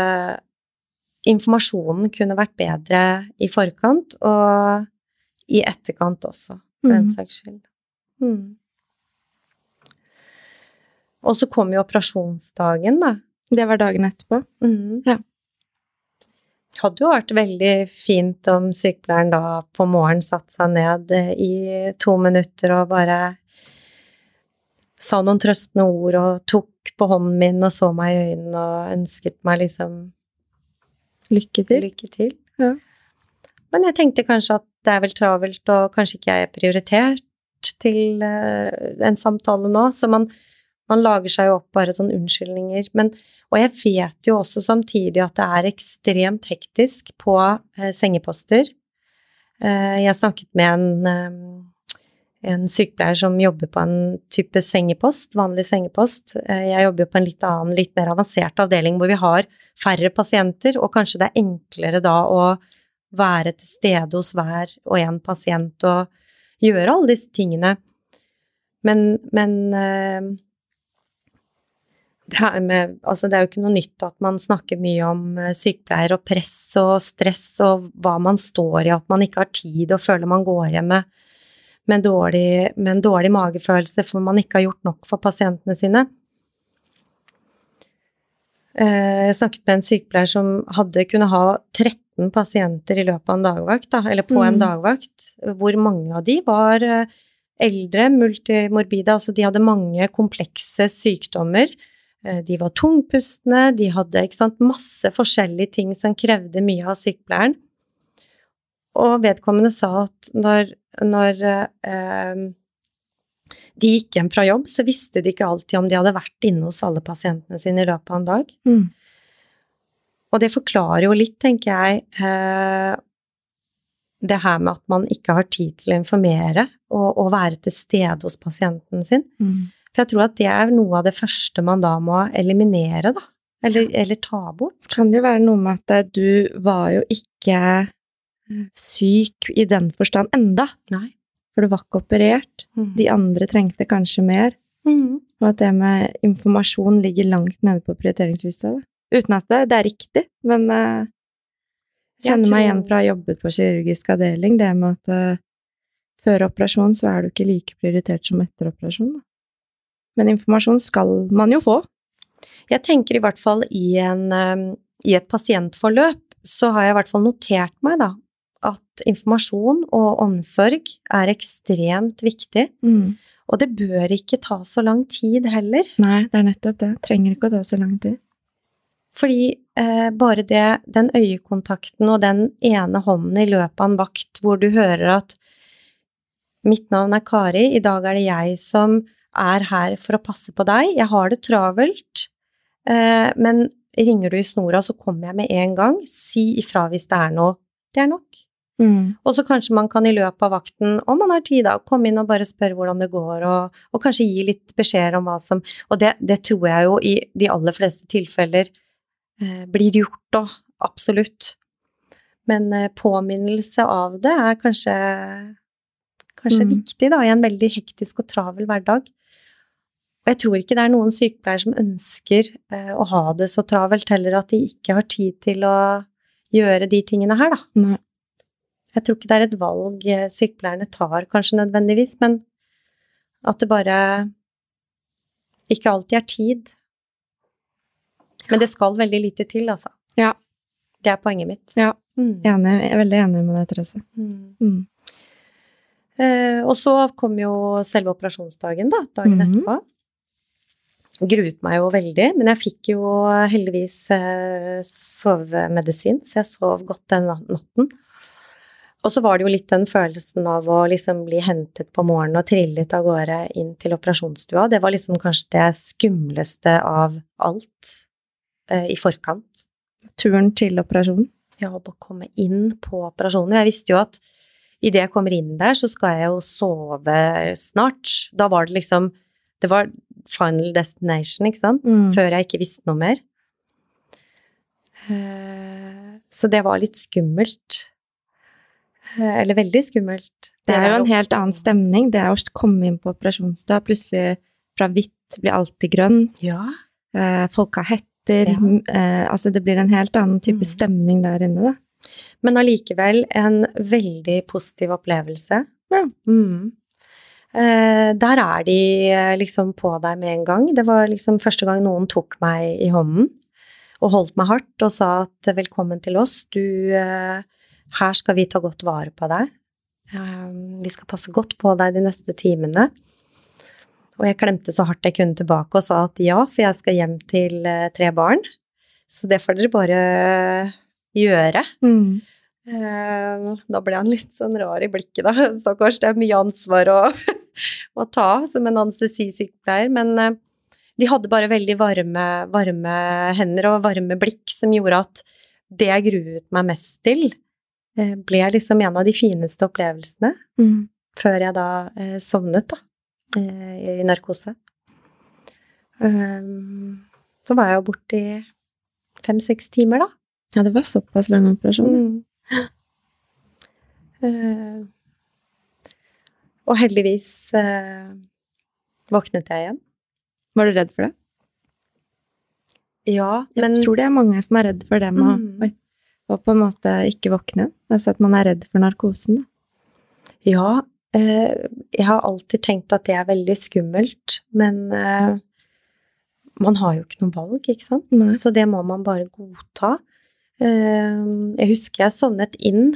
informasjonen kunne vært bedre i forkant, og i etterkant også, for den Mm. saks skyld. Mm. Og så kom jo operasjonsdagen, da. Det var dagen etterpå. Mm. Ja. Hadde jo vært veldig fint om sykepleieren da på morgenen satte seg ned i to minutter og bare sa noen trøstende ord og tok på hånden min og så meg i øynene og ønsket meg liksom Lykke til. lykke til. Ja. Men jeg tenkte kanskje at det er vel travelt, og kanskje ikke jeg er prioritert til eh, en samtale nå, så man, man lager seg jo opp bare sånne unnskyldninger. Men, og jeg vet jo også samtidig at det er ekstremt hektisk på eh, sengeposter. Eh, jeg snakket med en, eh, en sykepleier som jobber på en type sengepost, vanlig sengepost. Eh, jeg jobber jo på en litt annen, litt mer avansert avdeling hvor vi har færre pasienter, og kanskje det er enklere da å være til stede hos hver og en pasient og gjøre alle disse tingene. Men, men eh, det, med, altså det er jo ikke noe nytt at man snakker mye om eh, sykepleier og press og stress og hva man står i, at man ikke har tid og føler man går hjem med, med, en dårlig, med en dårlig magefølelse for man ikke har gjort nok for pasientene sine. Eh, Jeg snakket med en sykepleier som hadde kunne ha 13 pasienter i løpet av en dagvakt, da, eller på en Mm. dagvakt, hvor mange av de var eh, eldre, multimorbide, altså de hadde mange komplekse sykdommer. Eh, De var tungpustne, de hadde sant, masse forskjellige ting som krevde mye av sykepleieren. Og vedkommende sa at når, når eh, de gikk hjem fra jobb, så visste de ikke alltid om de hadde vært inne hos alle pasientene sine i løpet av en dag. Mm. Og det forklarer jo litt, tenker jeg, eh, det her med at man ikke har tid til å informere og, og være til stede hos pasienten sin. Mm. For jeg tror at det er noe av det første man da må eliminere, da. Eller, eller ta bort. Så kan det jo være noe med at du var jo ikke syk i den forstand enda, Nei. for du var ikke operert. De andre trengte kanskje mer, Mm. og at det med informasjon ligger langt nede på prioriteringslista. Uten at det, det er riktig, men uh, Jeg kjenner meg igjen fra å ha jobbet på kirurgisk avdeling, det med at uh, før operasjon så er du ikke like prioritert som etter operasjon. Da. Men informasjon skal man jo få. Jeg tenker i hvert fall i, en, um, i et pasientforløp, så har jeg i hvert fall notert meg da, at informasjon og omsorg er ekstremt viktig, og det bør ikke ta så lang tid heller. Nei, det er nettopp det. Trenger ikke å ta så lang tid. Fordi eh, bare det, den øyekontakten og den ene hånden i løpet av en vakt hvor du hører at mitt navn er Kari, i dag er det jeg som er her for å passe på deg, jeg har det travelt, eh, men ringer du i snora, så kommer jeg med en gang, si ifra hvis det er noe. Det er nok. Og så kanskje man kan i løpet av vakten, om man har tid, da, komme inn og bare spørre hvordan det går, og, og kanskje gi litt beskjeder om hva som Og det, det tror jeg jo i de aller fleste tilfeller eh, blir gjort òg, absolutt. Men eh, påminnelse av det er kanskje, kanskje Mm. viktig, da, i en veldig hektisk og travel hverdag. Og jeg tror ikke det er noen sykepleier som ønsker eh, å ha det så travelt, heller at de ikke har tid til å gjøre de tingene her, da. Nei. Jeg tror ikke det er et valg eh, sykepleierne tar, kanskje nødvendigvis, men at det bare ikke alltid er tid. Men det skal veldig lite til, altså. Ja. Det er poenget mitt. Ja. Mm. Enig, jeg er veldig enig med deg, Therese. Mm. Mm. Eh, og så kom jo selve operasjonsdagen, da, dagen Mhm. etterpå. Gruet meg jo veldig, men jeg fikk jo heldigvis eh, sovemedisin, så jeg sov godt den nat- natten. Og så var det jo litt den følelsen av å liksom bli hentet på morgenen og trillet av gårde inn til operasjonsstua. Det var liksom kanskje det skumleste av alt eh, i forkant. Turen til operasjonen. Ja, å komme inn på operasjonen. Jeg visste jo at idet jeg kommer inn der, så skal jeg jo sove snart. Da var det liksom Det var final destination, ikke sant? Mm. Før jeg ikke visste noe mer. Eh, Så det var litt skummelt. Eh, Eller veldig skummelt. Det er jo en helt annen stemning. Det er å komme inn på operasjonsdag, plutselig fra hvitt blir alltid grønt. Ja. Eh, folk har hetter. Ja. Eh, altså, det blir en helt annen type Mm. stemning der inne, da. Men allikevel en veldig positiv opplevelse. Ja. Mm. Der er de liksom på deg med en gang. Det var liksom første gang noen tok meg i hånden og holdt meg hardt og sa at velkommen til oss, du, her skal vi ta godt vare på deg. Eh, vi skal passe godt på deg de neste timene. Og jeg klemte så hardt jeg kunne tilbake og sa at ja, for jeg skal hjem til eh, tre barn. Så det får dere bare gjøre. Mm. Eh, Da ble han litt sånn rar i blikket, da. Stakkars, det er mye ansvar å, å ta som en anestesisykepleier. Men eh, de hadde bare veldig varme, varme hender og varme blikk som gjorde at det jeg gruet meg mest til, eh, ble liksom en av de fineste opplevelsene Mm. før jeg da eh, sovnet, da, eh, i narkose. Um, så var jeg jo borte i fem-seks timer, da. Ja, det var såpass lang operasjon. Mm. Uh, og heldigvis uh, våknet jeg igjen. Var du redd for det? Ja, men Jeg tror det er mange som er redd for det med Mm. Å på en måte ikke våkne. Altså at man er redd for narkosen. Da. Ja, eh, jeg har alltid tenkt at det er veldig skummelt, men eh, man har jo ikke noe valg, ikke sant? Nei. Så det må man bare godta. Eh, jeg husker jeg sovnet inn,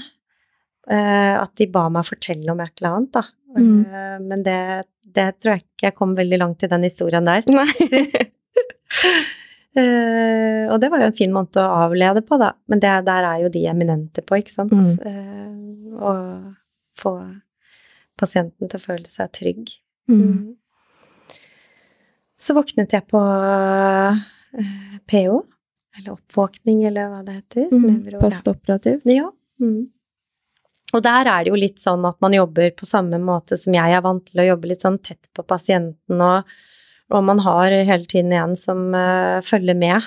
eh, at de ba meg fortelle om et eller annet, da. Mm. Eh, men det, det tror jeg ikke jeg kom veldig langt i den historien der. Nei. Eh, og det var jo en fin måte å avlede på, da. Men det, der er jo de eminente på, ikke sant. Mm. Uh, å få pasienten til å føle seg trygg. Mm. Så våknet jeg på uh, PO, eller oppvåkning, eller hva det heter. Mm. Postoperativ. Ja. Mm. Og der er det jo litt sånn at man jobber på samme måte som jeg er vant til å jobbe litt sånn tett på pasienten, og, og man har hele tiden en som eh, følger med,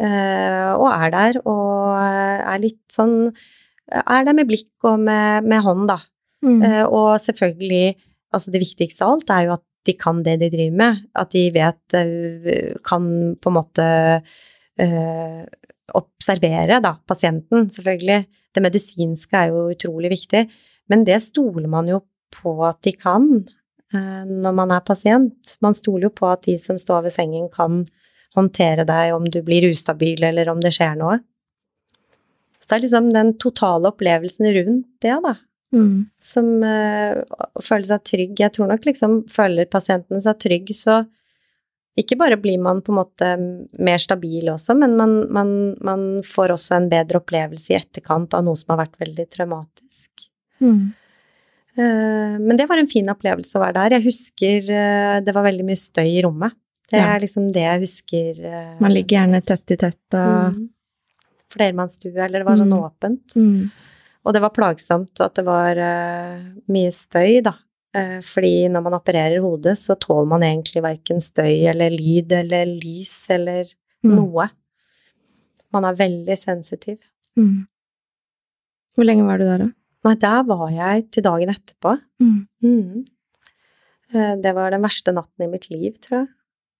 eh, og er der, og eh, er litt sånn Er der med blikk og med, med hånd, da. Mm. Og selvfølgelig, altså det viktigste av alt er jo at de kan det de driver med, at de vet Kan på en måte eh, observere, da, pasienten, selvfølgelig. Det medisinske er jo utrolig viktig, men det stoler man jo på at de kan når man er pasient. Man stoler jo på at de som står ved sengen, kan håndtere deg om du blir ustabil, eller om det skjer noe. Så det er liksom den totale opplevelsen rundt det, da, Mm. som uh, føler seg trygg. Jeg tror nok liksom føler pasienten seg trygg, så ikke bare blir man på en måte mer stabil også, men man, man, man får også en bedre opplevelse i etterkant av noe som har vært veldig traumatisk. Mm. Eh, men det var en fin opplevelse å være der. Jeg husker eh, det var veldig mye støy i rommet. Det Ja. er liksom det jeg husker. eh, Man ligger gjerne tett i tett og mm. Flermannsstue, eller det var sånn Mm. åpent. mm. Og det var plagsomt at det var mye støy, da. Fordi når man opererer hodet, så tåler man egentlig verken støy eller lyd eller lys eller Mm. noe. Man er veldig sensitiv. Mm. Hvor lenge var du der, da? Nei, der var jeg til dagen etterpå. Mm. Mhm. Eh, Det var den verste natten i mitt liv, tror jeg.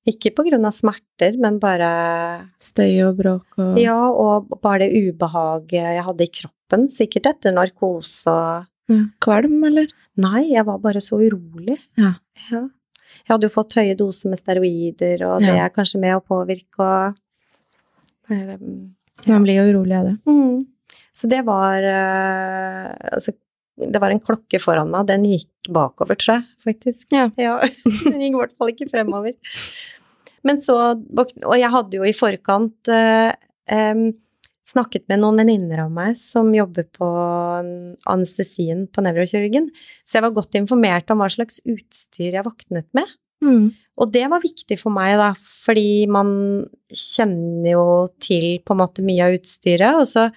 Ikke på grunn av smerter, men bare Støy og bråk og Ja, og bare det ubehaget jeg hadde i kroppen. Sikkert etter narkose og Ja. Kvalm, eller? Nei, jeg var bare så urolig. Ja. Ja. Jeg hadde jo fått høye doser med steroider, og det Ja. er kanskje med å påvirke og um, Man blir jo urolig av det. mm. Så det var eh, Altså, det var en klokke foran meg, den gikk bakover, tror jeg, faktisk. Ja. den gikk i hvert fall ikke fremover. Men så Og jeg hadde jo i forkant eh, eh, snakket med noen venninner av meg som jobber på anestesien på nevrokirurgen, så jeg var godt informert om hva slags utstyr jeg våknet med. Mm. Og det var viktig for meg, da, fordi man kjenner jo til på en måte mye av utstyret, og så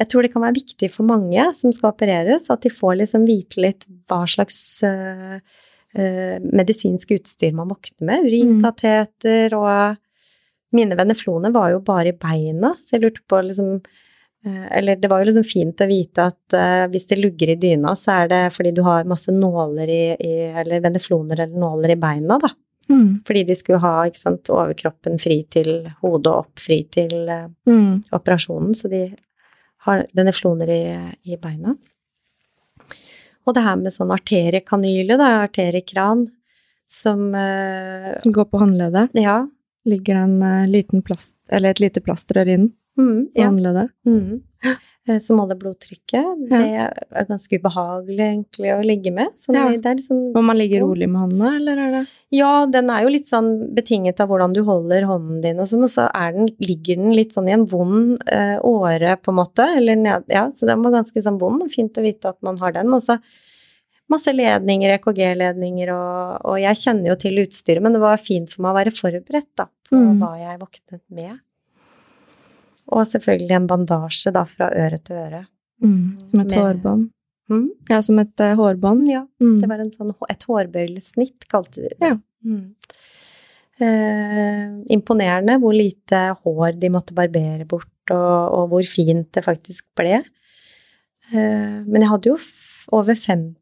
Jeg tror det kan være viktig for mange som skal opereres, at de får liksom vite litt hva slags uh, uh, medisinsk utstyr man våkner med. Urinkateter og Mine venefloner var jo bare i beina, så jeg lurte på liksom eh, Eller det var jo liksom fint å vite at hvis det lugger i dyna, så er det fordi du har masse nåler i, i Eller venefloner eller nåler i beina, da. Mm. Fordi de skulle ha sant, overkroppen fri til hodet og opp fri til Mm. operasjonen, så de har venefloner i, i beina. Og det her med sånn arteriekanyle, da, arteriekran, som Går Gå på håndleddet. Ja. Ligger det en eh, liten plast, eller et lite plastrør inn Mm, ja. håndleddet. Mm. Så Som blodtrykket. Det er ganske ubehagelig egentlig å ligge med. Sånn, Ja. det, det liksom Må man ligge rolig med hånda, eller er det Ja, den er jo litt sånn betinget av hvordan du holder hånden din og sånn, og så den, ligger den litt sånn i en vond eh, åre, på en måte, eller ned, ja, så den var ganske sånn vond, fint å vite at man har den, og så masse ledninger, EKG-ledninger, og, og jeg kjenner jo til utstyret, men det var fint for meg å være forberedt, da, på Mm. hva jeg våknet med. Og selvfølgelig en bandasje, da, fra øre til øre. mm. Som et Med- hårbånd? Mm. Ja, som et uh, hårbånd? Ja, Mm. Det var en sånn, et hårbøylesnitt, kalte de det. Ja. Mm. Eh, imponerende hvor lite hår de måtte barbere bort, og, og hvor fint det faktisk ble. Eh, men jeg hadde jo over 50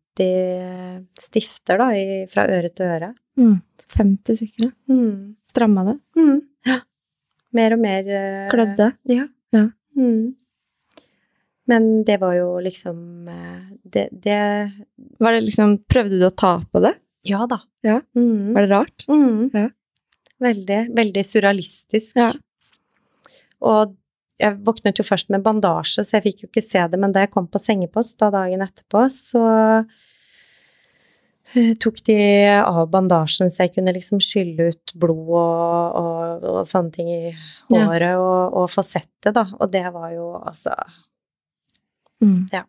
stifter da, i, fra øre til øre. Mm. 50 stykker, ja. Mm. Stramma det? Mm. Mer og mer uh, Klødde? Ja. Ja. Mm. Men det var jo liksom eh, det, det Var det liksom Prøvde du å ta på det? Ja da. Ja. Mm. Var det rart? Mm. Ja. Veldig, veldig surrealistisk. Ja. Og jeg våknet jo først med bandasje, så jeg fikk jo ikke se det, men da jeg kom på sengepost da dagen etterpå, så tok de av bandasjen så jeg kunne liksom skylle ut blod og, og, og sånne ting i håret og, og få sett det, da. Og det var jo altså Mm. Ja.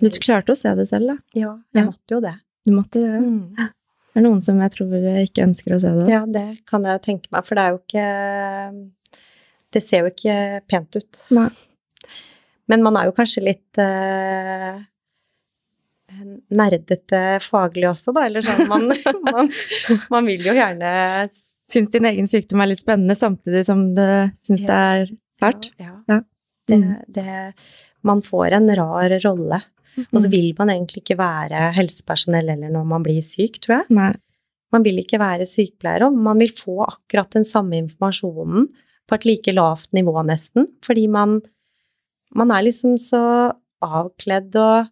Du klarte å se det selv, da? Ja, jeg Ja. måtte jo det. Du måtte det. ja. Mm. Det er noen som jeg tror ikke ønsker å se det. Ja, det kan jeg jo tenke meg, for det er jo ikke Det ser jo ikke pent ut. Nei. Men man er jo kanskje litt eh, nerdete faglig også, da. Eller sånn man, man, man vil jo gjerne Syns din egen sykdom er litt spennende, samtidig som du syns det er fælt. Ja. Ja. Det, Mm. det, man får en rar rolle. Og så Mm. vil man egentlig ikke være helsepersonell heller når man blir syk, tror jeg. Nei. Man vil ikke være sykepleier, og man vil få akkurat den samme informasjonen på et like lavt nivå, nesten. Fordi man, man er liksom så avkledd og,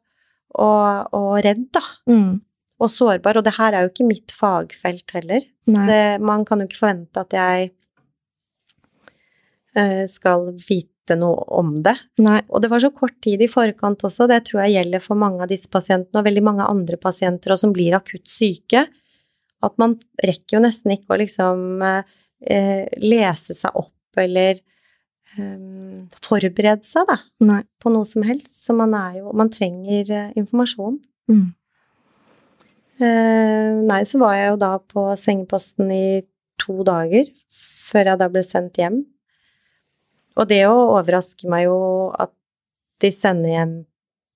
og, og redd, da. Mm. Og sårbar. Og det her er jo ikke mitt fagfelt heller. Så det, man kan jo ikke forvente at jeg eh, skal vite noe om det. Nei. Og det var så kort tid i forkant også, det tror jeg gjelder for mange av disse pasientene og veldig mange andre pasienter og som blir akutt syke, at man rekker jo nesten ikke å liksom eh, lese seg opp eller eh, forberede seg da, Nei. på noe som helst. Så man er jo Man trenger eh, informasjon. Mm. Eh, nei, så var jeg jo da på sengeposten i to dager før jeg da ble sendt hjem. Og det jo overrasker meg jo at de sender hjem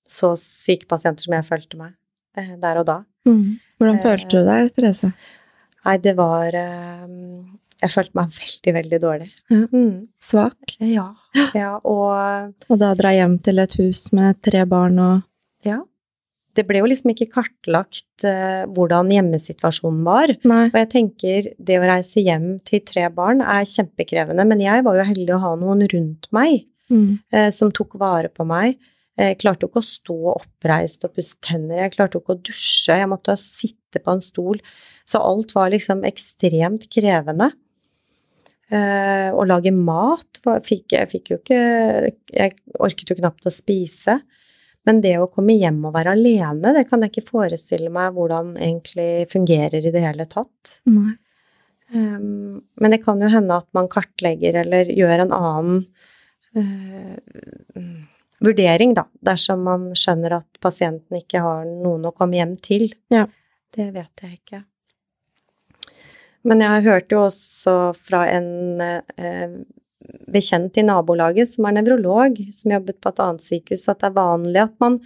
så syke pasienter som jeg følte meg eh, der og da. Mm. Hvordan følte du deg, Therese? Nei, det var eh, Jeg følte meg veldig, veldig dårlig. Mm, Svak? ja, ja. Og Og da dra hjem til et hus med tre barn og ja. Det ble jo liksom ikke kartlagt uh, hvordan hjemmesituasjonen var. Nei. Og jeg tenker det å reise hjem til tre barn er kjempekrevende, men jeg var jo heldig å ha noen rundt meg Mm. uh, som tok vare på meg. Jeg klarte jo ikke å stå oppreist og pusse tenner, jeg klarte jo ikke å dusje, jeg måtte sitte på en stol. Så alt var liksom ekstremt krevende. Eh, å lage mat fikk, Jeg fikk jo ikke Jeg orket jo knapt å spise. Men det å komme hjem og være alene, det kan jeg ikke forestille meg hvordan egentlig fungerer i det hele tatt. Nei. Um, men det kan jo hende at man kartlegger eller gjør en annen eh, mm, vurdering, da, dersom man skjønner at pasienten ikke har noen å komme hjem til. Ja. Det vet jeg ikke. Men jeg hørte jo også fra en eh, bekjent i nabolaget som er nevrolog, som jobbet på et annet sykehus, at det er vanlig at man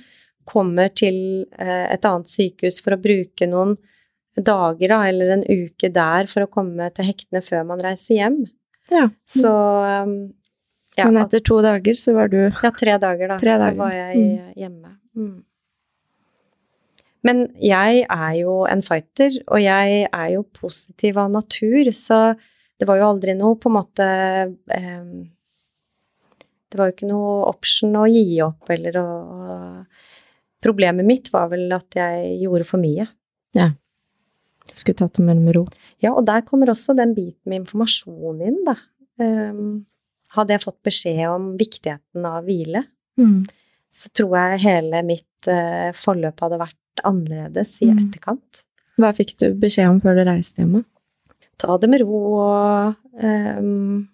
kommer til eh, et annet sykehus for å bruke noen dager da, eller en uke der for å komme til hektene før man reiser hjem. Ja. Så um, ja, Men etter to dager så var du ja, tre dager, da. Tre dager. Så var jeg eh, hjemme. Mm. Men jeg er jo en fighter, og jeg er jo positiv av natur, så det var jo aldri noe på en måte eh, Det var jo ikke noe option å gi opp, eller å Problemet mitt var vel at jeg gjorde for mye. Ja. skulle tatt det mer med ro. Ja, og der kommer også den biten med informasjon inn, da. Um, hadde jeg fått beskjed om viktigheten av hvile, Mm. så tror jeg hele mitt eh, forløp hadde vært annerledes i Mm. etterkant. Hva fikk du beskjed om før du reiste hjem? Ta det med ro og um,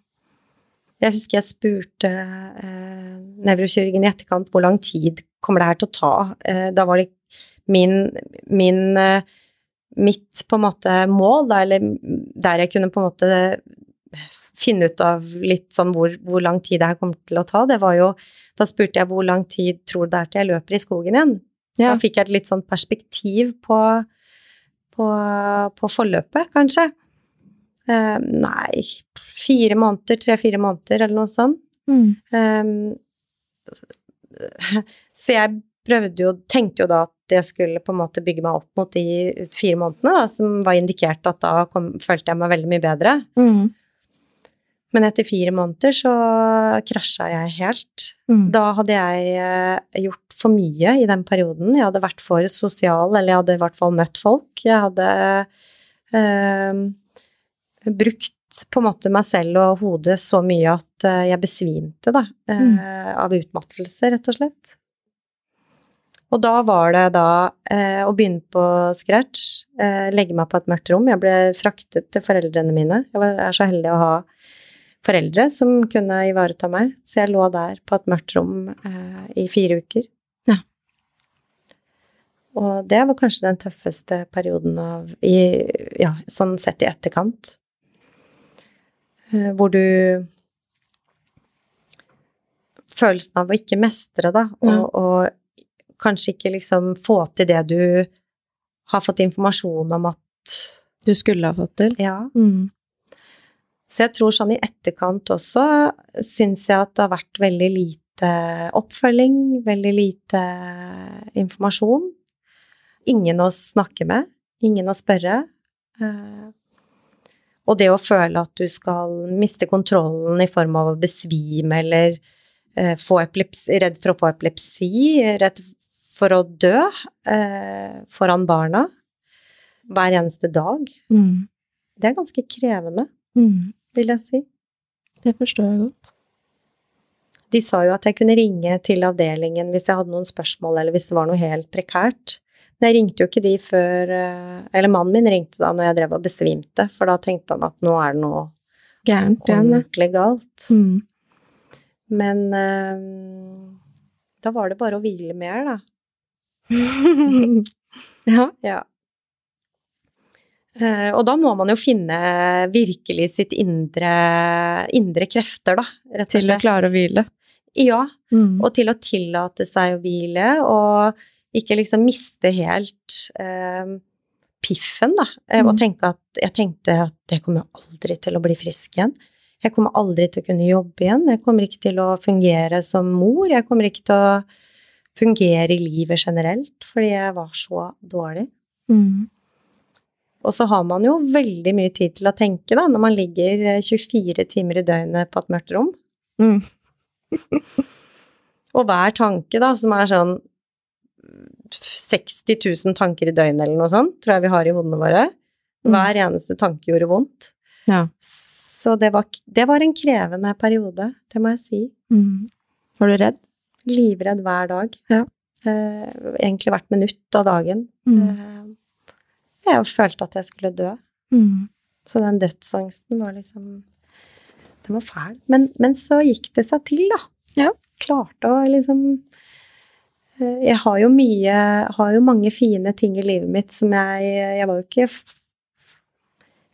Jeg husker jeg spurte uh, nevrokirurgen i etterkant hvor lang tid kommer det her til å ta. Uh, da var det min, min uh, mitt på en måte mål, da, eller der jeg kunne på en måte finne ut av litt sånn hvor, hvor lang tid det her kommer til å ta, det var jo Da spurte jeg hvor lang tid tror du det er til jeg løper i skogen igjen? Ja. Da fikk jeg et litt sånn perspektiv på, på, på forløpet, kanskje. Uh, nei, fire måneder, tre-fire måneder, eller noe sånt. Mm. Um, så jeg prøvde jo, tenkte jo da at det skulle på en måte bygge meg opp mot de fire månedene, da, som var indikert at da kom, følte jeg meg veldig mye bedre. Mm. Men etter fire måneder så krasja jeg helt. Mm. Da hadde jeg eh, gjort for mye i den perioden. Jeg hadde vært for sosial, eller jeg hadde i hvert fall møtt folk. Jeg hadde eh, brukt på en måte meg selv og hodet så mye at eh, jeg besvimte, da. eh, Av utmattelse, rett og slett. Og da var det da eh, å begynne på scratch, eh, legge meg på et mørkt rom. Jeg ble fraktet til foreldrene mine. Jeg var, jeg er så heldig å ha foreldre som kunne ivareta meg, så jeg lå der på et mørkt rom eh, i fire uker. Og det var kanskje den tøffeste perioden av i, Ja, sånn sett i etterkant. Eh, Hvor du Følelsen av å ikke mestre, da, og, Ja. og kanskje ikke liksom få til det du har fått informasjon om at Du skulle ha fått til. Ja. Mm. Så jeg tror sånn i etterkant også syns jeg at det har vært veldig lite oppfølging, veldig lite informasjon. Ingen å snakke med, ingen å spørre. Eh, Og det å føle at du skal miste kontrollen i form av å besvime eller eh, få epilepsi, redd for å få epilepsi, redd for å dø eh, foran barna hver eneste dag, Mm. det er ganske krevende, Mm. vil jeg si. Det forstår jeg godt. De sa jo at jeg kunne ringe til avdelingen hvis jeg hadde noen spørsmål, eller hvis det var noe helt prekært. Jeg ringte jo ikke de før eh, Eller mannen min ringte da når jeg drev og besvimte, for da tenkte han at nå er det noe Gærent ordentlig galt. Mm. Men eh, da var det bare å hvile mer, da. ja. Ja. Eh, og da må man jo finne virkelig sitt indre, indre krefter, da, rett og Til å klare å hvile. Ja, Mm. og til å tillate seg å hvile, og ikke liksom miste helt eh, piffen, da. Mm. Og tenke at jeg tenkte at jeg kommer aldri til å bli frisk igjen. Jeg kommer aldri til å kunne jobbe igjen. Jeg kommer ikke til å fungere som mor. Jeg kommer ikke til å fungere i livet generelt, fordi jeg var så dårlig. Mm. Og så har man jo veldig mye tid til å tenke, da, når man ligger eh, 24 timer i døgnet på et mørkt rom. Mm. Og hver tanke, da, som er sånn 60 000 tanker i døgnet eller noe sånt, tror jeg vi har i hodene våre. Mm. Hver eneste tanke gjorde vondt. Ja. Så det var, det var en krevende periode, det må jeg si. Mm. Var du redd? Livredd hver dag. Ja. Eh, egentlig hvert minutt av dagen. Mm. Eh, jeg følte at jeg skulle dø. Mm. Så den dødsangsten var liksom Den var fæl. Men, men så gikk det seg til, da. Ja. Klarte å liksom Jeg har jo mye Har jo mange fine ting i livet mitt som jeg Jeg var jo ikke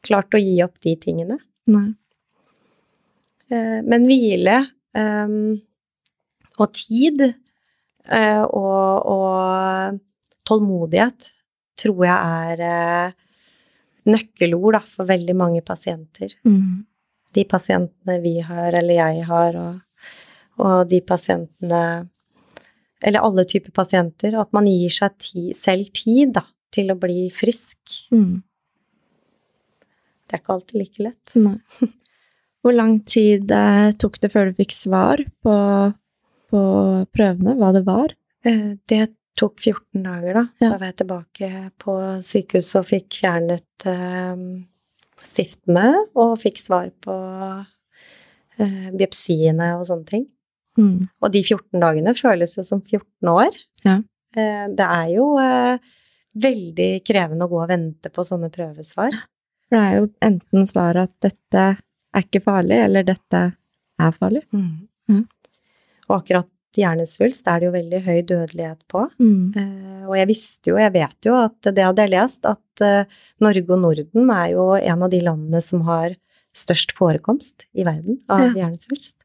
klart å gi opp de tingene. Nei. Eh, Men hvile um, og tid eh, og, og tålmodighet tror jeg er eh, nøkkelord da, for veldig mange pasienter. Mm. De pasientene vi har, eller jeg har, og, og de pasientene Eller alle typer pasienter. At man gir seg ti, selv tid da, til å bli frisk. Mm. Det er ikke alltid like lett. Nei. Hvor lang tid eh, tok det før du fikk svar på, på prøvene, hva det var? Eh, Det tok 14 dager, da. Ja. Da var jeg tilbake på sykehuset og fikk fjernet eh, stiftene, og fikk svar på eh, biopsiene og sånne ting. Mm. Og de 14 dagene føles jo som 14 år. Ja. Eh, det er jo eh, veldig krevende å gå og vente på sånne prøvesvar. For det er jo enten svaret at dette er ikke farlig, eller dette er farlig. Mm. Og akkurat hjernesvulst er det jo veldig høy dødelighet på. Mm. Eh, og jeg visste jo, jeg vet jo at det hadde jeg lest, at Norge og Norden er jo en av de landene som har størst forekomst i verden av Ja. hjernesvulst.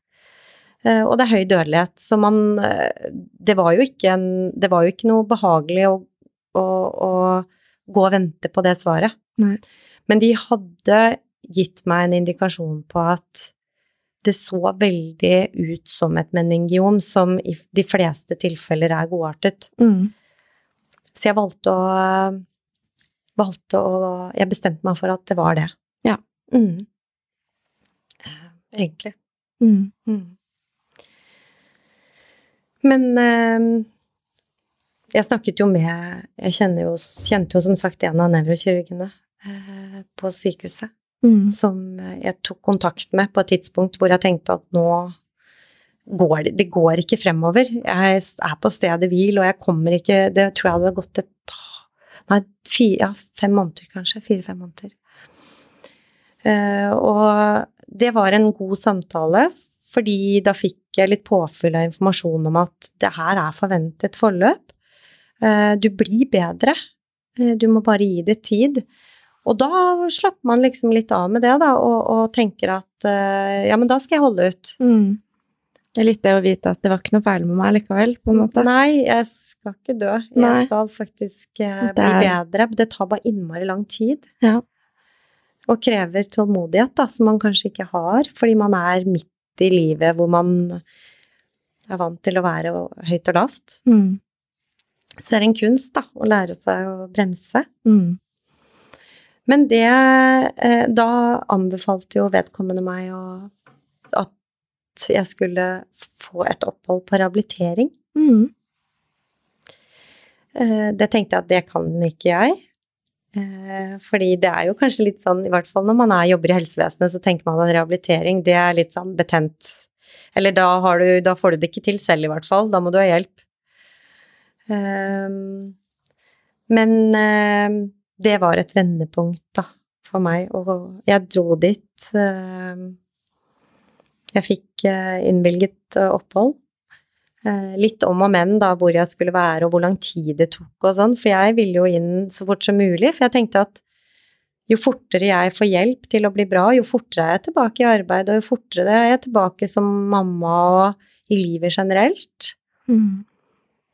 Eh, og det er høy dødelighet, så man eh, Det var jo ikke, en, det var jo ikke noe behagelig å, å, å gå og vente på det svaret. Nei. Men de hadde gitt meg en indikasjon på at det så veldig ut som et meningiom, som i de fleste tilfeller er godartet. Mm. Så jeg valgte å valgte å Jeg bestemte meg for at det var det. Ja. Mm. Eh, Egentlig. Mm. Men eh, jeg snakket jo med Jeg jo, kjente jo som sagt en av nevrokirurgene eh, på sykehuset, Mm. som jeg tok kontakt med på et tidspunkt hvor jeg tenkte at nå går det, det går ikke fremover. Jeg er på stedet hvil, og jeg kommer ikke Det tror jeg hadde gått et Nei, fire, ja, fem måneder kanskje. Fire-fem måneder. Eh, og det var en god samtale, fordi da fikk jeg litt påfyll av informasjon om at det her er forventet forløp. Eh, du blir bedre. Eh, du må bare gi det tid. Og da slapper man liksom litt av med det, da, og, og tenker at eh, ja, men da skal jeg holde ut. Mm. Det er litt det å vite at det var ikke noe feil med meg likevel, på en måte. Nei, jeg skal ikke dø. Jeg Nei. skal faktisk Det bli er- bedre. Det tar bare innmari lang tid. Ja. Og krever tålmodighet, da, som man kanskje ikke har, fordi man er midt i livet hvor man er vant til å være høyt og lavt. Mm. Så det er en kunst, da, å lære seg å bremse. Mm. Men det eh, Da anbefalte jo vedkommende meg å, at jeg skulle få et opphold på rehabilitering. Mm. Eh, det tenkte jeg at det kan ikke jeg. Eh, fordi det er jo kanskje litt sånn, i hvert fall når man er, jobber i helsevesenet, så tenker man at rehabilitering, det er litt sånn betent. Eller da, du, da får du det ikke til selv, i hvert fall. Da må du ha hjelp. Eh, men eh, det var et vendepunkt, da, for meg. Og jeg dro dit. jeg fikk innvilget opphold. Eh, litt om og men da, hvor jeg skulle være, og hvor lang tid det tok og sånn, for jeg ville jo inn så fort som mulig, for jeg tenkte at jo fortere jeg får hjelp til å bli bra, jo fortere er jeg tilbake i arbeid, og jo fortere er jeg tilbake som mamma og i livet generelt. Mm.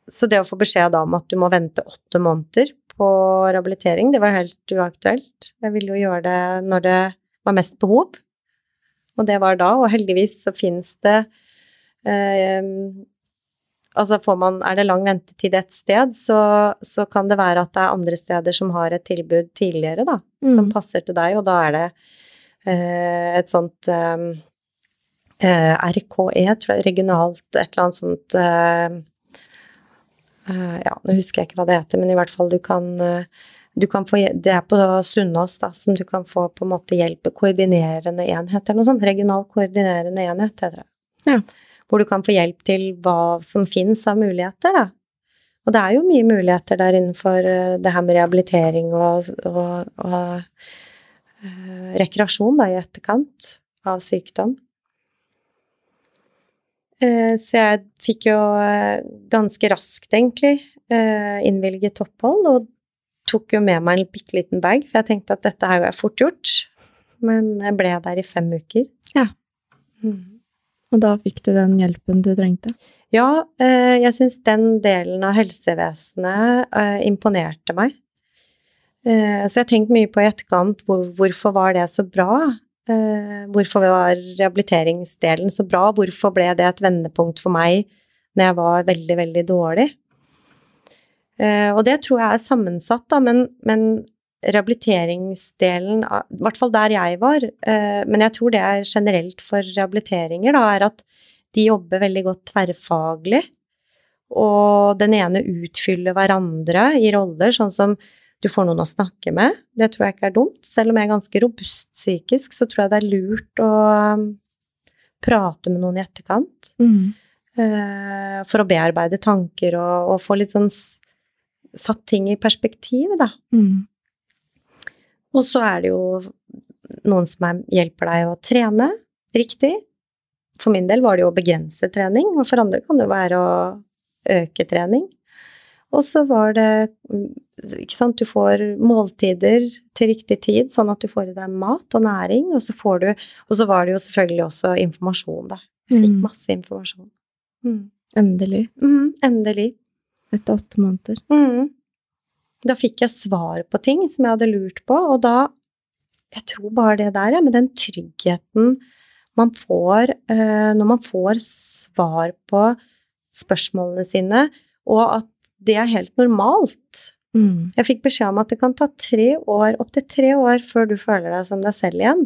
Så det å få beskjed da om at du må vente åtte måneder på rehabilitering, det var helt uaktuelt. Jeg ville jo gjøre det når det var mest behov, og det var da, og heldigvis så finnes det eh, Altså får man, er det lang ventetid et sted, så, så kan det være at det er andre steder som har et tilbud tidligere, da, som Mm. passer til deg, og da er det eh, et sånt eh, eh, RKE, tror jeg, regionalt, et eller annet sånt eh, eh, Ja, nå husker jeg ikke hva det heter, men i hvert fall du kan eh, du kan få, det er på Sunnaas, da, som du kan få på en måte hjelp koordinerende enhet, eller noe sånt. Regional koordinerende enhet, heter det. Ja. Hvor du kan få hjelp til hva som finnes av muligheter, da. Og det er jo mye muligheter der innenfor eh, det her med rehabilitering og, og, og eh, rekreasjon, da, i etterkant av sykdom. Eh, Så jeg fikk jo ganske raskt, egentlig, innvilget opphold, og tok jo med meg en bitte liten bag, for jeg tenkte at dette her er fort gjort. Men jeg ble der i fem uker. Ja. Mm. Og da fikk du den hjelpen du trengte. Ja, eh, jeg syns den delen av helsevesenet eh, imponerte meg. Eh, Så jeg har tenkt mye på i etterkant hvorfor var det så bra? Hvorfor var rehabiliteringsdelen så bra? Hvorfor ble det et vendepunkt for meg når jeg var veldig, veldig dårlig? Og det tror jeg er sammensatt, da, men, men rehabiliteringsdelen, i hvert fall der jeg var, eh, men jeg tror det er generelt for rehabiliteringer, da, er at de jobber veldig godt tverrfaglig, og den ene utfyller hverandre i roller, sånn som du får noen å snakke med. Det tror jeg ikke er dumt. Selv om jeg er ganske robust psykisk, så tror jeg det er lurt å um, prate med noen i etterkant. Mm. For å bearbeide tanker og, og få litt sånn satt ting i perspektiv, da. Mm. Og så er det jo noen som er, hjelper deg å trene riktig. For min del var det jo å begrense trening, og for andre kan det jo være å øke trening. Og så var det ikke sant, du får måltider til riktig tid, sånn at du får i deg mat og næring, og så får du Og så var det jo selvfølgelig også informasjon, da. Jeg fikk Mm. masse informasjon. Mm. Endelig. Mm, endelig. Etter åtte måneder. Mm. Da fikk jeg svar på ting som jeg hadde lurt på, og da Jeg tror bare det der, ja, med den tryggheten man får eh, når man får svar på spørsmålene sine, og at det er helt normalt. Mm. Jeg fikk beskjed om at det kan ta tre år, opptil tre år før du føler deg som deg selv igjen.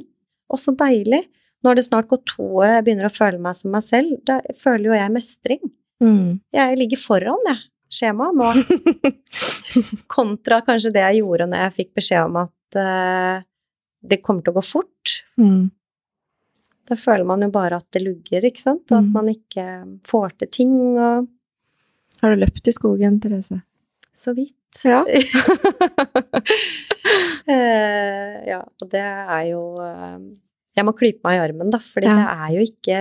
Og så deilig. Nå har det snart gått to år, og jeg begynner å føle meg som meg selv. Da føler jo jeg mestring. Mm. Jeg ligger foran, jeg, skjemaet nå. Kontra kanskje det jeg gjorde når jeg fikk beskjed om at uh, det kommer til å gå fort. Mm. Da føler man jo bare at det lugger, ikke sant? Og at Mm. man ikke får til ting, og Har du løpt i skogen, Therese? så vidt. Ja. uh, ja, og det er jo eh, Jeg må klype meg i armen, da, for Ja. det er jo ikke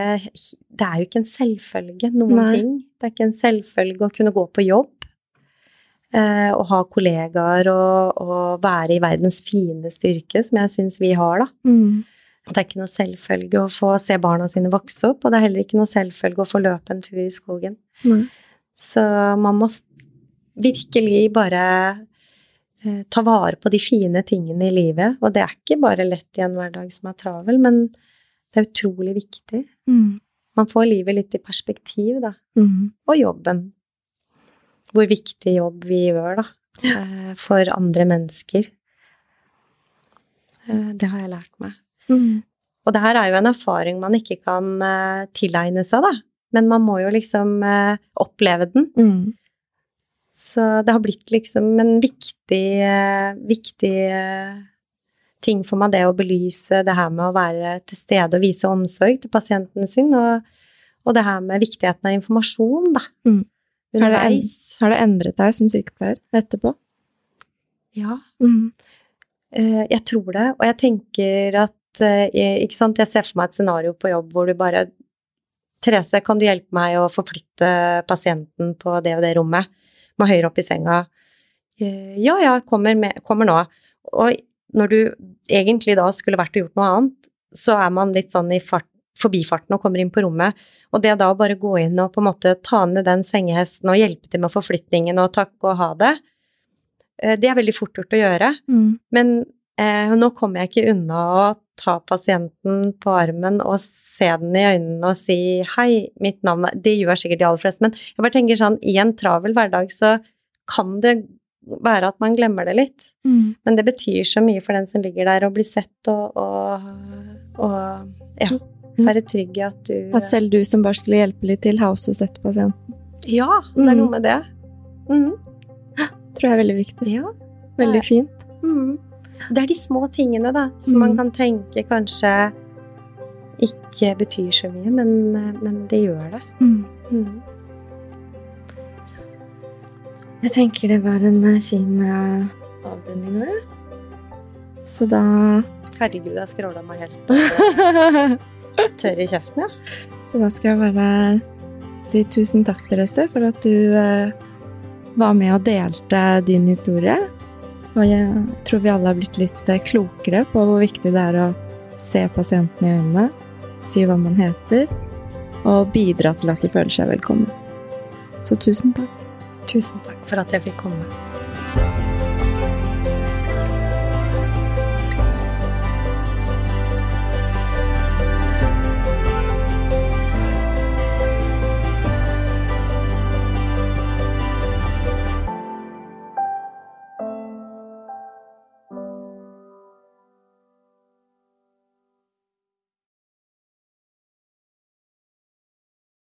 Det er jo ikke en selvfølge, noen Nei. ting. Det er ikke en selvfølge å kunne gå på jobb. Eh, og ha kollegaer og, og være i verdens fineste yrke, som jeg syns vi har, da. Mm. Det er ikke noe selvfølge å få se barna sine vokse opp, og det er heller ikke noe selvfølge å få løpe en tur i skogen. Nei. Så man må virkelig bare ta vare på de fine tingene i livet. Og det er ikke bare lett i en hverdag som er travel, men det er utrolig viktig. Mm. Man får livet litt i perspektiv, da. Mm. Og jobben. Hvor viktig jobb vi gjør, da. Ja. For andre mennesker. Eh, Det har jeg lært meg. Mm. Og det her er jo en erfaring man ikke kan eh, tilegne seg, da. Men man må jo liksom eh, oppleve den. Så det har blitt liksom en viktig, viktig eh, ting for meg, det å belyse det her med å være til stede og vise omsorg til pasienten sin, og, og det her med viktigheten av informasjon, da. Mm. Har det, en, Underveis. har det endret deg som sykepleier etterpå? Ja, Mm. eh, jeg tror det. Og jeg tenker at eh, Ikke sant, jeg ser for meg et scenario på jobb hvor du bare Therese, kan du hjelpe meg å forflytte pasienten på det og det rommet? Må høyere opp i senga. Eh, Ja, ja, kommer, med, kommer nå. Og når du egentlig da skulle vært og gjort noe annet, så er man litt sånn i fart, forbifarten og kommer inn på rommet. Og det da å bare gå inn og på en måte ta ned den sengehesten og hjelpe til med forflytningen og takke og ha det, eh, det er veldig fort gjort å gjøre. Mm. Men nå kommer jeg ikke unna å ta pasienten på armen og se den i øynene og si hei, mitt navn er Det gjør sikkert de aller fleste, men jeg bare tenker sånn, i en travel hverdag så kan det være at man glemmer det litt. Mm. Men det betyr så mye for den som ligger der å bli sett og, og, og ja, være trygg i at du At selv du som bare skulle hjelpe litt til, har også sett pasienten. Ja, det er Mm. noe med det. Mm. Tror jeg er veldig viktig. Ja. Veldig fint. Mhm. Det er de små tingene, da, som man Mm. kan tenke kanskje ikke betyr så mye, men, men det gjør det. Mm. Mm. Jeg tenker det var en eh, fin eh, avrunding nå. Så da Herregud, jeg skråla meg helt tørr i kjeften, ja. Så da skal jeg bare si tusen takk, Therese, for at du eh, var med og delte din historie. Og jeg tror vi alle har blitt litt eh, klokere på hvor viktig det er å se pasienten i øynene, si hva man heter, og bidra til at de føler seg velkommen. Så tusen takk. Tusen takk for at jeg fikk komme.